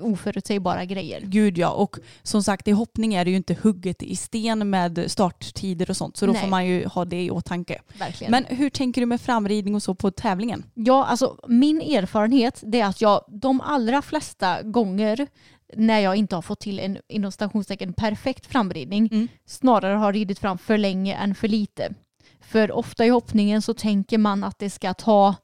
oförutsägbara grejer. Gud ja, och som sagt i hoppning är det ju inte hugget i sten med starttider och sånt. Så då Nej. får man ju ha det i åtanke. Verkligen. Men hur tänker du med framridning och så på tävlingen? Ja, alltså min erfarenhet det är att jag de allra flesta gånger när jag inte har fått till en inom stationstecken perfekt framridning Mm. snarare har ridit fram för länge än för lite. För ofta i hoppningen så tänker man att det ska ta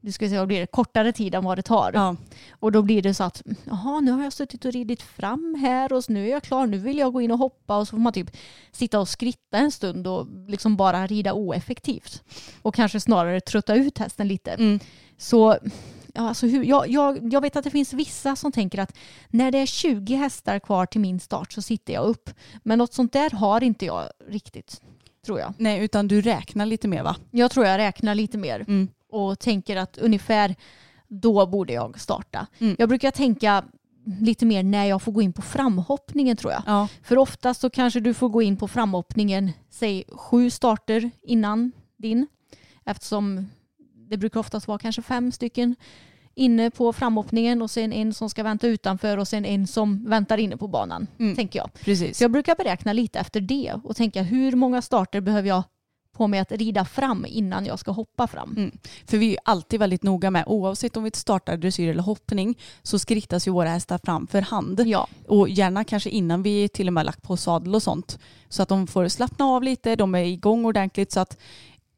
det ska säga, blir det, kortare tid än vad det tar. Ja. Och då blir det så att jaha, nu har jag suttit och ridit fram här och nu är jag klar, nu vill jag gå in och hoppa och så får man typ sitta och skritta en stund och liksom bara rida oeffektivt. Och kanske snarare trötta ut hästen lite. Mm. Så ja, alltså hur, jag, jag, jag vet att det finns vissa som tänker att när det är 20 hästar kvar till min start så sitter jag upp. Men något sånt där har inte jag riktigt, tror jag. Nej, utan du räknar lite mer va? Jag tror jag räknar lite mer Mm. och tänker att ungefär då borde jag starta. Mm. Jag brukar tänka lite mer när jag får gå in på framhoppningen tror jag. Ja. För oftast så kanske du får gå in på framhoppningen, säg sju starter innan din. Eftersom det brukar oftast vara kanske fem stycken inne på framhoppningen och sen en som ska vänta utanför och sen en som väntar inne på banan. Mm. Tänker jag. Precis. Så jag brukar beräkna lite efter det och tänka hur många starter behöver jag på mig att rida fram innan jag ska hoppa fram. Mm. För vi är alltid väldigt noga med, oavsett om vi startar dressyr eller hoppning, så skrittas ju våra hästar fram för hand. Ja, Och gärna kanske innan vi till och med lagt på sadel och sånt. Så att de får slappna av lite, de är igång ordentligt. Så att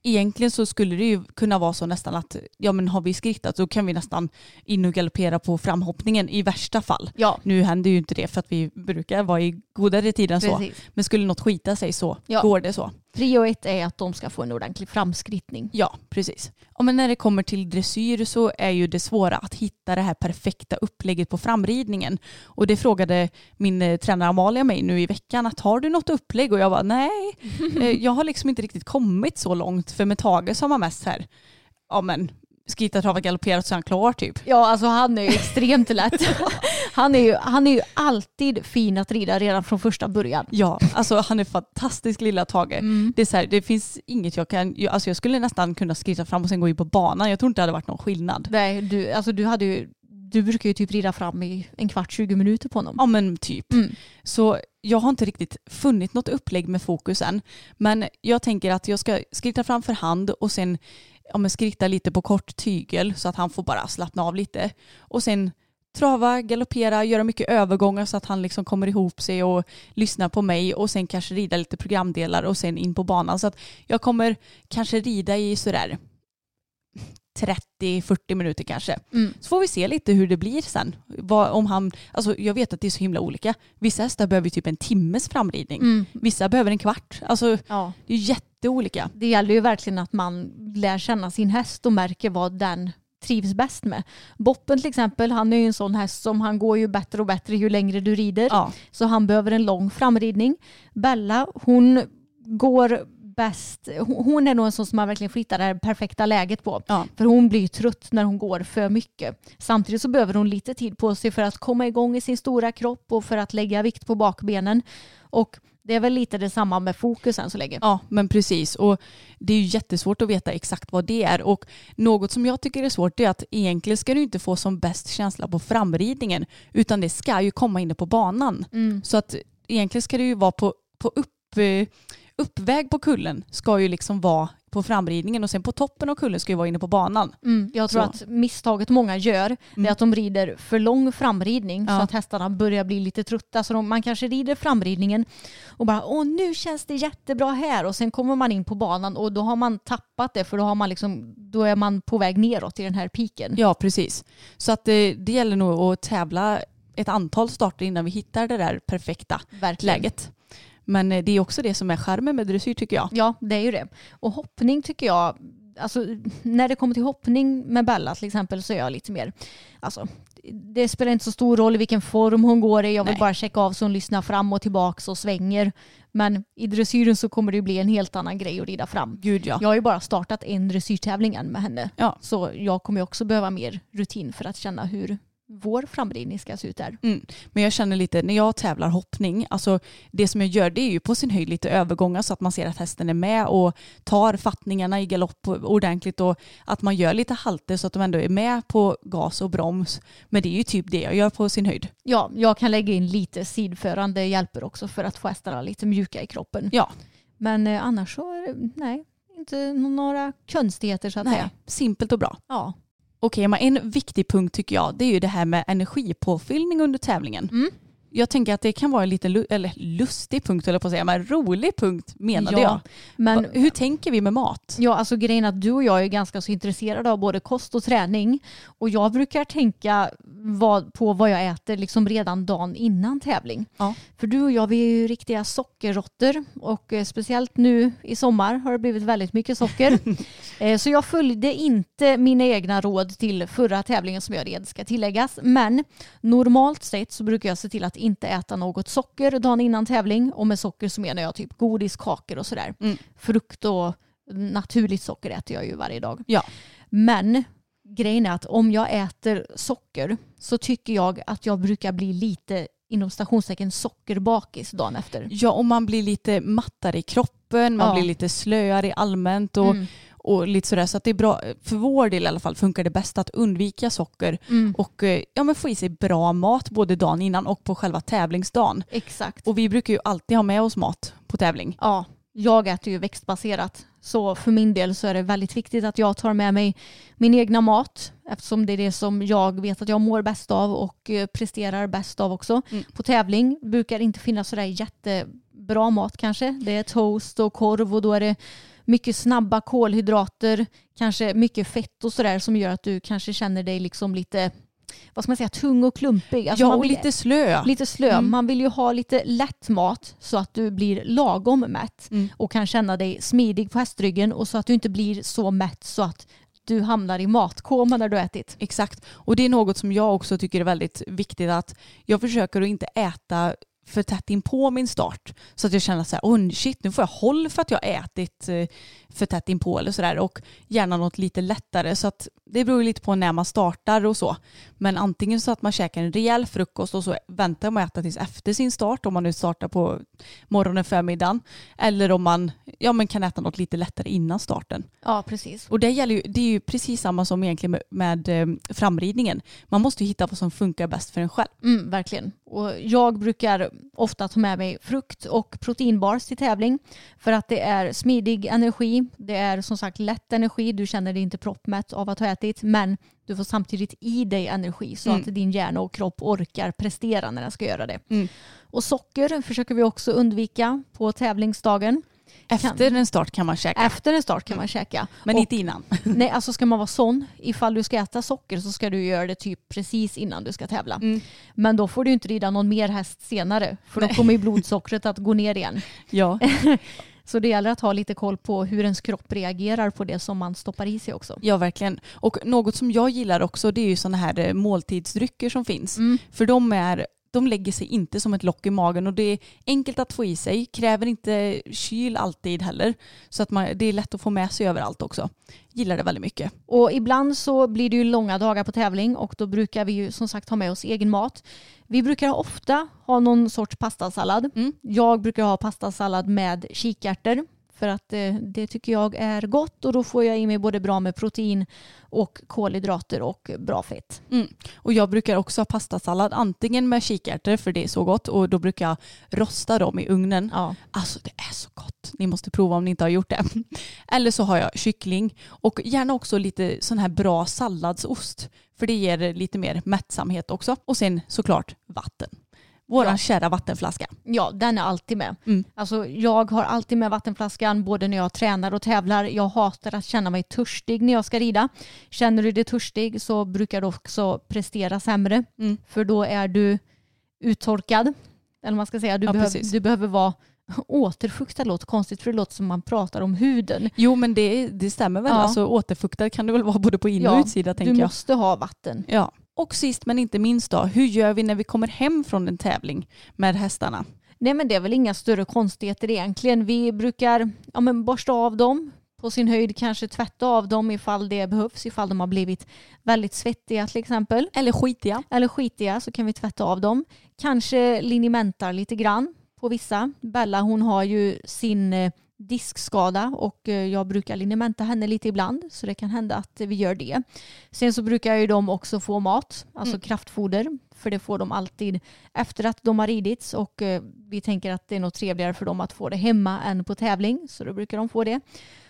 egentligen så skulle det ju kunna vara så nästan att ja men har vi skrittat så kan vi nästan in och galoppera på framhoppningen i värsta fall. ja Nu händer ju inte det för att vi brukar vara i godare tid än så. Men skulle något skita sig så Ja. går det så. Prio ett är att de ska få en ordentlig framskrittning. Ja, precis. Ja, men när det kommer till dressyr så är ju det svåra att hitta det här perfekta upplägget på framridningen. Och det frågade min eh, tränare Amalia mig nu i veckan att har du något upplägg? Och jag bara nej, eh, jag har liksom inte riktigt kommit så långt för med Tage som har mest här, ja men skritta, trava, galoppera så är han klar typ. Ja, alltså han är ju extremt lätt. Han är ju, han är ju alltid fin att rida redan från första början. Ja, alltså han är fantastisk lilla Tage. Mm. Det, är så här, det finns inget jag kan, jag- alltså jag skulle nästan kunna skritta fram och sen gå in på banan. Jag tror inte det hade varit någon skillnad. Nej, du, alltså du, hade ju, du brukar ju typ rida fram i en kvart, 20 minuter på honom. Ja men typ. Mm. Så jag har inte riktigt funnit något upplägg med fokus än. Men jag tänker att jag ska skritta fram för hand och sen ja, skritta lite på kort tygel så att han får bara slappna av lite. Och sen trava, galoppera, göra mycket övergångar så att han liksom kommer ihop sig och lyssnar på mig och sen kanske rida lite programdelar och sen in på banan. Så att jag kommer kanske rida i sådär 30-40 minuter kanske. Mm. Så får vi se lite hur det blir sen. Vad, om han, alltså jag vet att det är så himla olika. Vissa hästar behöver typ en timmes framridning. Mm. Vissa behöver en kvart. Alltså Ja. det är jätteolika. Det gäller ju verkligen att man lär känna sin häst och märker vad den trivs bäst med. Boppen till exempel, han är ju en sån häst som han går ju bättre och bättre ju längre du rider. Ja. Så han behöver en lång framridning. Bella, hon går bäst, hon är nog en sån som man verkligen hitta det här perfekta läget på. Ja. För hon blir trött när hon går för mycket. Samtidigt så behöver hon lite tid på sig för att komma igång i sin stora kropp och för att lägga vikt på bakbenen. Och det är väl lite detsamma med fokus än så länge. Ja, men precis. Och det är ju jättesvårt att veta exakt vad det är. Och något som jag tycker är svårt är att egentligen ska du inte få som bäst känsla på framridningen, utan det ska ju komma inne på banan. Mm. Så att egentligen ska det ju vara på, på upp, eh, uppväg på kullen ska ju liksom vara på framridningen och sen på toppen av kullen ska ju vara inne på banan. Mm, jag tror Så. att misstaget många gör Mm. är att de rider för lång framridning så Ja. att hästarna börjar bli lite trötta. Så de, man kanske rider framridningen och bara åh nu känns det jättebra här och sen kommer man in på banan och då har man tappat det för då, har man liksom, då är man på väg neråt i den här piken. Ja, precis. Så att det, det gäller nog att tävla ett antal starter innan vi hittar det där perfekta Verkligen. läget. Men eh, det är också det som är charmen med dressyr tycker jag. Ja, det är ju det. Och hoppning tycker jag, alltså när det kommer till hoppning med Bella till exempel så är jag lite mer, alltså det spelar inte så stor roll i vilken form hon går i. Jag vill Nej. bara checka av så hon lyssnar fram och tillbaka och svänger. Men i dressyren så kommer det bli en helt annan grej att rida fram. Gud ja. Jag har ju bara startat en dressyrtävling än med henne. Ja. Så jag kommer också behöva mer rutin för att känna hur vår framridning ska se ut där. Mm. Men jag känner lite, när jag tävlar hoppning, alltså det som jag gör det är ju på sin höjd lite övergångar så att man ser att hästen är med och tar fattningarna i galopp ordentligt och att man gör lite halter så att de ändå är med på gas och broms. Men det är ju typ det jag gör på sin höjd. Ja, jag kan lägga in lite sidförande hjälper också för att få hästarna lite mjuka i kroppen. Ja, Men eh, annars så det, nej, inte några konstigheter så att nej, säga. simpelt och bra. Ja. Okej, men en viktig punkt tycker jag det är ju det här med energipåfyllning under tävlingen. Mm. Jag tänker att det kan vara en lite lu- eller lustig punkt eller på att säga, men rolig punkt menade Ja, jag. Men Hur tänker vi med mat? Ja, alltså grejen att du och jag är ganska så intresserade av både kost och träning. Och jag brukar tänka vad, på vad jag äter liksom redan dagen innan tävling. Ja. För du och jag vi är ju riktiga sockerråttor och eh, speciellt nu i sommar har det blivit väldigt mycket socker. eh, så jag följde inte mina egna råd till förra tävlingen som jag red ska tilläggas. Men normalt sett så brukar jag se till att inte äta något socker dagen innan tävling. Och med socker så menar jag typ godis, kakor och sådär. Mm. Frukt och naturligt socker äter jag ju varje dag. Ja. Men grejen är att om jag äter socker så tycker jag att jag brukar bli lite inom stationstecken sockerbakis dagen efter. Ja, och man blir lite mattare i kroppen, man Ja. blir lite slöare allmänt och, Mm. Och lite sådär. Så att det är bra, för vår del i alla fall funkar det bäst att undvika socker Mm. och eh, ja, men få i sig bra mat både dagen innan och på själva tävlingsdagen. Exakt. Och vi brukar ju alltid ha med oss mat på tävling. Ja, jag äter ju växtbaserat. Så för min del så är det väldigt viktigt att jag tar med mig min egna mat eftersom det är det som jag vet att jag mår bäst av och eh, presterar bäst av också. Mm. På tävling brukar inte finnas sådär jättebra mat kanske. Det är toast och korv och då är det mycket snabba kolhydrater, kanske mycket fett och sådär som gör att du kanske känner dig liksom lite, vad ska man säga, tung och klumpig. Alltså ja, och vill- lite slö. Lite slö. Mm. Man vill ju ha lite lätt mat så att du blir lagom mätt Mm. och kan känna dig smidig på hästryggen och så att du inte blir så mätt så att du hamnar i matkoma när du ätit. Exakt. Och det är något som jag också tycker är väldigt viktigt att jag försöker att inte äta för tätt in på min start. Så att jag känner så här, oh shit nu får jag håll för att jag har ätit eh, för tätt in på eller sådär. Och gärna något lite lättare. Så att det beror lite på när man startar och så. Men antingen så att man käkar en rejäl frukost och så väntar man att äta tills efter sin start. Om man nu startar på morgonen, förmiddagen. Eller om man ja, men kan äta något lite lättare innan starten. Ja, precis. Och det, gäller ju, det är ju precis samma som egentligen med, med eh, framridningen. Man måste ju hitta vad som funkar bäst för en själv. Mm, verkligen. Och jag brukar ofta ta med mig frukt och proteinbars till tävling för att det är smidig energi. Det är som sagt lätt energi. Du känner dig inte proppmätt av att ha ätit men du får samtidigt i dig energi så Mm. att din hjärna och kropp orkar prestera när den ska göra det. Mm. Och socker försöker vi också undvika på tävlingsdagen. Efter en start kan man käka. Efter en start kan man käka. Men Och- inte innan. Nej, alltså ska man vara sån, ifall du ska äta socker så ska du göra det typ precis innan du ska tävla. Mm. Men då får du inte rida någon mer häst senare för då kommer ju blodsockret att gå ner igen. Ja. Så det gäller att ha lite koll på hur ens kropp reagerar på det som man stoppar i sig också. ja, verkligen. Och något som jag gillar också det är ju sådana här eh, måltidsdrycker som finns. Mm. För de, är, de lägger sig inte som ett lock i magen och det är enkelt att få i sig. Kräver inte kyl alltid heller. Så att man, det är lätt att få med sig överallt också. Gillar det väldigt mycket. Och ibland så blir det ju långa dagar på tävling och då brukar vi ju som sagt ha med oss egen mat. Vi brukar ofta ha någon sorts pastasallad. Mm. Jag brukar ha pastasallad med kikärtor för att eh, det tycker jag är gott och då får jag i mig både bra med protein och kolhydrater och bra fett. Och jag brukar också ha pastasallad antingen med kikärtor för det är så gott och då brukar jag rosta dem i ugnen. Ja. Alltså det är så gott. Ni måste prova om ni inte har gjort det. Eller så har jag kyckling och gärna också lite sån här bra salladsost. För det ger lite mer mättsamhet också. Och sen såklart vatten. Våran Ja. kära vattenflaska. Ja, den är alltid med. Mm. Alltså, jag har alltid med vattenflaskan både när jag tränar och tävlar. Jag hatar att känna mig törstig när jag ska rida. Känner du dig törstig så brukar du också prestera sämre. Mm. För då är du uttorkad. Eller man ska säga. Du, Ja, behöv, du behöver vara återfuktad. låter konstigt för det låter som man pratar om huden. Jo men det, det stämmer väl. Ja. Alltså återfuktad kan det väl vara både på in och Ja, utsida tänker Du måste ha vatten. Ja. Och sist men inte minst då, hur gör vi när vi kommer hem från en tävling med hästarna? Nej men det är väl inga större konstigheter egentligen. Vi brukar ja, men borsta av dem. På sin höjd kanske tvätta av dem ifall det behövs. Ifall de har blivit väldigt svettiga till exempel. Eller skitiga. Eller skitiga så kan vi tvätta av dem. Kanske linimentar lite grann på vissa. Bella hon har ju sin eh, diskskada och eh, jag brukar linimenta henne lite ibland så det kan hända att vi gör det. Sen så brukar ju de också få mat, alltså Mm. kraftfoder för det får de alltid efter att de har ridits och eh, vi tänker att det är nog trevligare för dem att få det hemma än på tävling så då brukar de få det.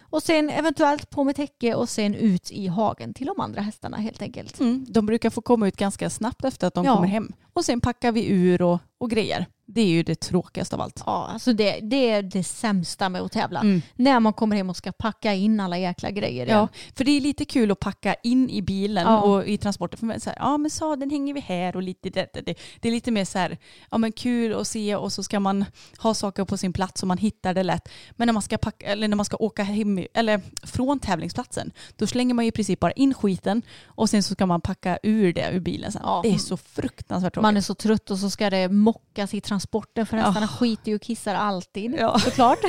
Och sen eventuellt på med täcke och sen ut i hagen till de andra hästarna helt enkelt. Mm, de brukar få komma ut ganska snabbt efter att de Ja. kommer hem. Och sen packar vi ur och, och grejer. Det är ju det tråkigaste av allt. Ja, alltså det, det är det sämsta med att tävla. Mm. När man kommer hem och ska packa in alla jäkla grejer igen. Ja, för det är lite kul att packa in i bilen Ja. och i transporten. För man, så här, ja men sadeln hänger vi här och lite det, det, det. det är lite mer så här, ja men kul att se och så ska man ha saker på sin plats och man hittar det lätt. Men när man ska, packa, eller när man ska åka hem, eller från tävlingsplatsen, då slänger man ju i princip bara in skiten och sen så ska man packa ur det ur bilen sen. Ja. Det är så fruktansvärt tråkigt. Man är så trött och så ska det mockas i transporten för hästarna skiter ju och kissar alltid. Ja. Såklart.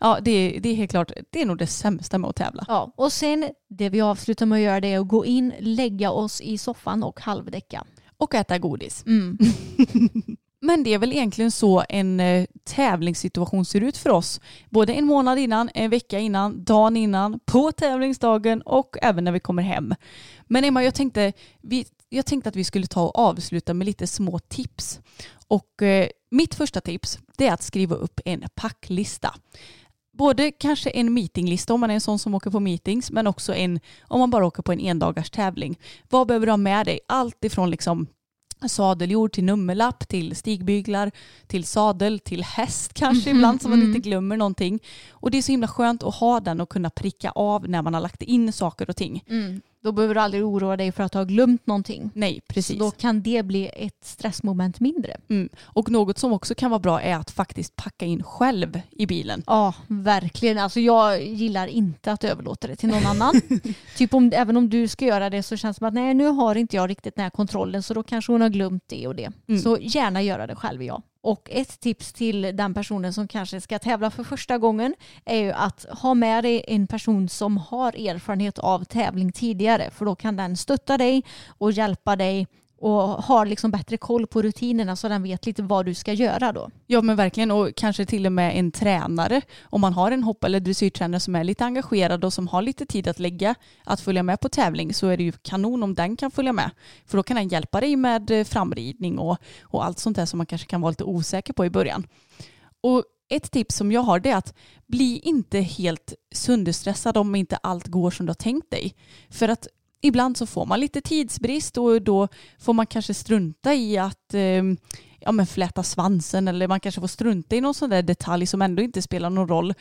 Ja, det är, det är helt klart, det är nog det sämsta med att tävla. Ja. Och sen det vi avslutar med att göra det är att gå in, lägga oss i soffan och halvdäcka. Och äta godis. Mm. Men det är väl egentligen så en eh, tävlingssituation ser ut för oss. Både en månad innan, en vecka innan, dagen innan, på tävlingsdagen och även när vi kommer hem. Men Emma, jag tänkte, vi, jag tänkte att vi skulle ta och avsluta med lite små tips. Och eh, mitt första tips det är att skriva upp en packlista. Både kanske en meetinglista om man är en sån som åker på meetings men också en om man bara åker på en endagars tävling. Vad behöver du ha med dig? Allt ifrån liksom sadeljord till nummerlapp, till stigbyglar, till sadel, till häst kanske Mhm, ibland så man mm. inte glömmer någonting. Och det är så himla skönt att ha den och kunna pricka av när man har lagt in saker och ting. Mm. Då behöver du aldrig oroa dig för att har glömt någonting. Nej, precis. Så då kan det bli ett stressmoment mindre. Mm. Och något som också kan vara bra är att faktiskt packa in själv i bilen. Ja, verkligen. Alltså jag gillar inte att överlåta det till någon annan. typ om, även om du ska göra det så känns det som att nej, nu har inte jag riktigt den här kontrollen så då kanske hon har glömt det och det. Mm. Så gärna göra det själv ja. Och ett tips till den personen som kanske ska tävla för första gången är ju att ha med dig en person som har erfarenhet av tävling tidigare för då kan den stötta dig och hjälpa dig och har liksom bättre koll på rutinerna så den vet lite vad du ska göra då. Ja men verkligen och kanske till och med en tränare om man har en hopp eller dressyrtränare som är lite engagerad och som har lite tid att lägga att följa med på tävling så är det ju kanon om den kan följa med. För då kan den hjälpa dig med eh, framridning och, och allt sånt där som man kanske kan vara lite osäker på i början. Och ett tips som jag har det är att bli inte helt sönderstressad om inte allt går som du har tänkt dig. För att ibland så får man lite tidsbrist och då får man kanske strunta i att eh, ja, men fläta svansen eller man kanske får strunta i någon sån där detalj som ändå inte spelar någon roll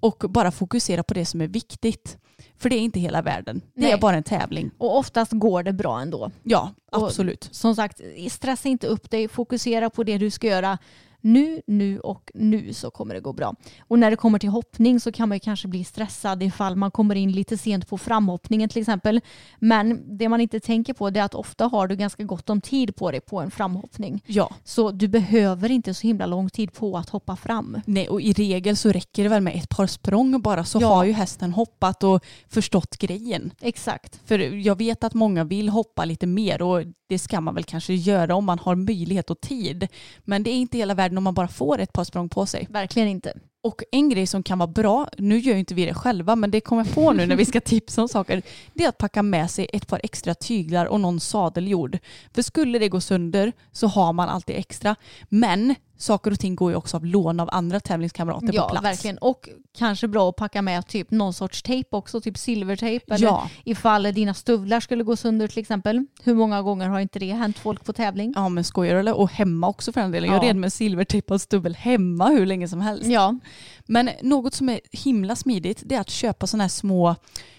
och bara fokusera på det som är viktigt. För det är inte hela världen. Det Nej. är bara en tävling. Och oftast går det bra ändå. Ja, Och- absolut. Som sagt, stressa inte upp dig. Fokusera på det du ska göra nu, nu och nu så kommer det gå bra. Och när det kommer till hoppning så kan man ju kanske bli stressad ifall man kommer in lite sent på framhoppningen till exempel. Men det man inte tänker på det är att ofta har du ganska gott om tid på dig på en framhoppning. Ja. Så du behöver inte så himla lång tid på att hoppa fram. Nej, och i regel så räcker det väl med ett par språng bara så Ja. har ju hästen hoppat och förstått grejen. Exakt. För jag vet att många vill hoppa lite mer och det ska man väl kanske göra om man har möjlighet och tid. Men det är inte hela världen om man bara får ett par språng på sig. Verkligen inte. Och en grej som kan vara bra, nu gör ju inte vi det själva, men det kommer jag på nu när vi ska tipsa om saker, det är att packa med sig ett par extra tyglar och någon sadeljord. För skulle det gå sönder så har man alltid extra. Men saker och ting går ju också av lån av andra tävlingskamrater Ja, på plats. verkligen. Och kanske bra att packa med typ någon sorts tejp också, typ silvertejp. Eller Ja. ifall dina stövlar skulle gå sönder till exempel. Hur många gånger har inte det hänt folk på tävling? Ja men skojar eller? Och hemma också för den delen. Jag Ja. red med silvertejpad stubbel hemma hur länge som helst. Ja, Men något som är himla smidigt det är att köpa sådana här små,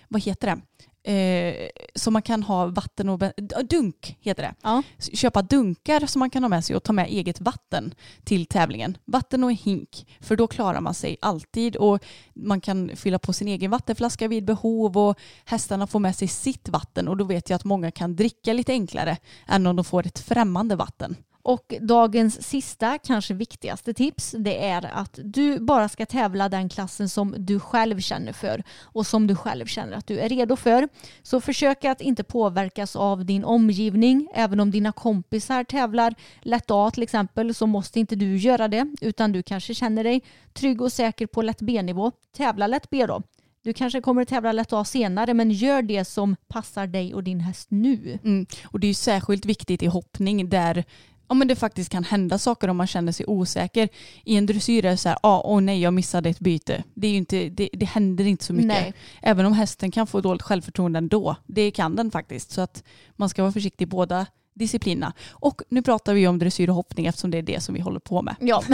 vad heter det? Eh, som man kan ha vatten och dunk heter det. ja. Köpa dunkar som man kan ha med sig och ta med eget vatten till tävlingen. Vatten och en hink för då klarar man sig alltid och man kan fylla på sin egen vattenflaska vid behov och hästarna får med sig sitt vatten och då vet jag att många kan dricka lite enklare än om de får ett främmande vatten. Och dagens sista, kanske viktigaste tips, det är att du bara ska tävla den klassen som du själv känner för och som du själv känner att du är redo för. Så försök att inte påverkas av din omgivning. Även om dina kompisar tävlar lätt A till exempel så måste inte du göra det utan du kanske känner dig trygg och säker på lätt B-nivå. Tävla lätt B då. Du kanske kommer att tävla lätt A senare men gör det som passar dig och din häst nu. Mm. Och det är ju särskilt viktigt i hoppning där ja, men det faktiskt kan hända saker om man känner sig osäker. I en dressyr är det så här, ah, åh nej jag missade ett byte. Det, är inte, det, det händer inte så mycket. Nej. Även om hästen kan få dåligt självförtroende ändå. Det kan den faktiskt. Så att man ska vara försiktig i båda disciplinerna. Och nu pratar vi om dressyr och hoppning eftersom det är det som vi håller på med. Ja.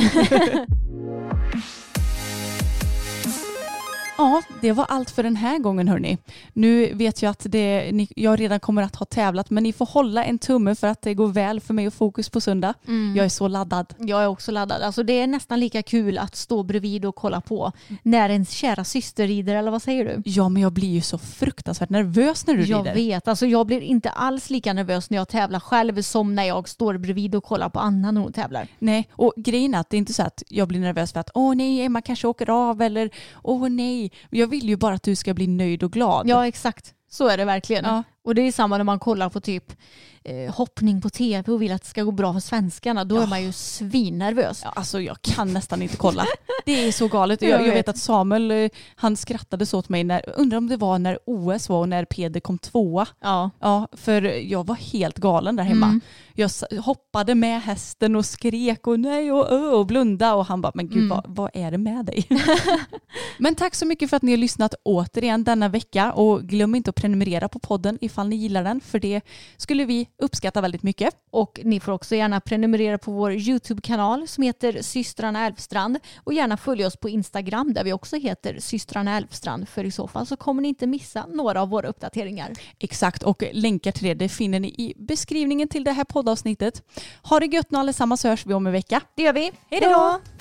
Ja, det var allt för den här gången hörni. Nu vet jag att det, ni, jag redan kommer att ha tävlat men ni får hålla en tumme för att det går väl för mig och fokus på söndag. Jag är så laddad. Jag är också laddad. Alltså det är nästan lika kul att stå bredvid och kolla på när ens kära syster rider, eller vad säger du? Ja, men jag blir ju så fruktansvärt nervös när du Jag rider. vet. Alltså jag blir inte alls lika nervös när jag tävlar själv som när jag står bredvid och kollar på Anna när hon tävlar. Nej, och grejen är att det är inte så att jag blir nervös för att åh nej, Emma kanske åker av eller åh nej. Jag vill ju bara att du ska bli nöjd och glad. Ja, exakt. Så är det verkligen. Ja. Och det är samma när man kollar på typ eh, hoppning på tv och vill att det ska gå bra för svenskarna. Då är man ju svinnervös. Ja, Alltså jag kan nästan inte kolla. Det är så galet. Jag Jag, vet. att Samuel, eh, han skrattade så åt mig när, undrar om det var när OS var och när Peder kom tvåa. Ja. Ja, för jag var helt galen där hemma. Mm. Jag hoppade med hästen och skrek och nej och ö och blunda och han bara, men gud Mm. vad, vad är det med dig? men tack så mycket för att ni har lyssnat återigen denna vecka och glöm inte att prenumerera på podden ifall ni gillar den för det skulle vi uppskatta väldigt mycket. Och ni får också gärna prenumerera på vår YouTube-kanal som heter Systrarna Älvstrand och gärna följa oss på Instagram där vi också heter Systrarna Älvstrand för i så fall så kommer ni inte missa några av våra uppdateringar. Exakt och länkar till det, det finner ni i beskrivningen till det här poddavsnittet. Ha det gött nu allesammans så hörs vi om en vecka. Det gör vi. Hej då!